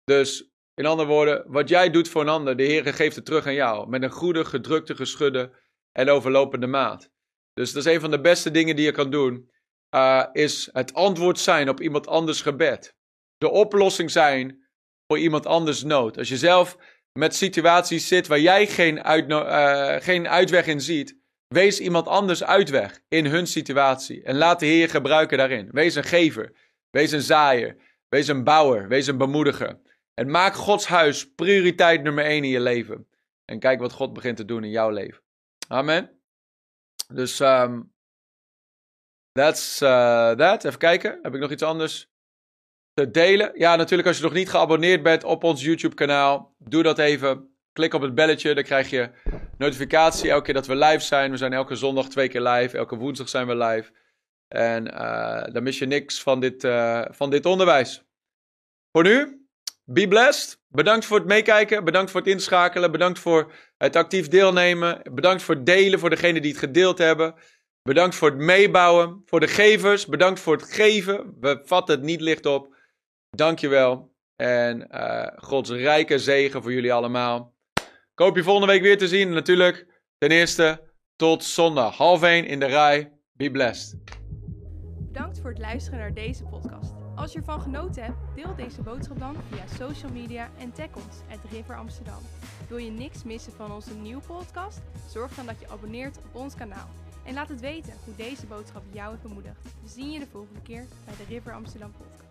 Dus in andere woorden, wat jij doet voor een ander, de Heer geeft het terug aan jou. Met een goede, gedrukte, geschudde en overlopende maat. Dus dat is een van de beste dingen die je kan doen. Uh, is het antwoord zijn op iemand anders gebed. De oplossing zijn voor iemand anders nood. Als je zelf met situaties zit waar jij geen, uh, geen uitweg in ziet, wees iemand anders uitweg in hun situatie. En laat de Heer gebruiken daarin. Wees een gever, wees een zaaier, wees een bouwer, wees een bemoediger. En maak Gods huis prioriteit nummer één in je leven. En kijk wat God begint te doen in jouw leven. Amen. Dus um, that's uh, that. Even kijken. Heb ik nog iets anders te delen? Ja, natuurlijk als je nog niet geabonneerd bent op ons YouTube kanaal. Doe dat even. Klik op het belletje. Dan krijg je notificatie elke keer dat we live zijn. We zijn elke zondag twee keer live. Elke woensdag zijn we live. En uh, dan mis je niks van dit, uh, van dit onderwijs. Voor nu, be blessed. Bedankt voor het meekijken. Bedankt voor het inschakelen. Bedankt voor het actief deelnemen. Bedankt voor het delen voor degenen die het gedeeld hebben. Bedankt voor het meebouwen. Voor de gevers. Bedankt voor het geven. We vatten het niet licht op. Dankjewel. En uh, Gods rijke zegen voor jullie allemaal. Ik hoop je volgende week weer te zien. natuurlijk, ten eerste, tot zondag. Half één in de rij. Be blessed. Bedankt voor het luisteren naar deze podcast. Als je ervan genoten hebt, deel deze boodschap dan via social media en tag ons, at River Amsterdam. Wil je niks missen van onze nieuwe podcast? Zorg dan dat je abonneert op ons kanaal. En laat het weten hoe deze boodschap jou heeft bemoedigd. We zien je de volgende keer bij de River Amsterdam podcast.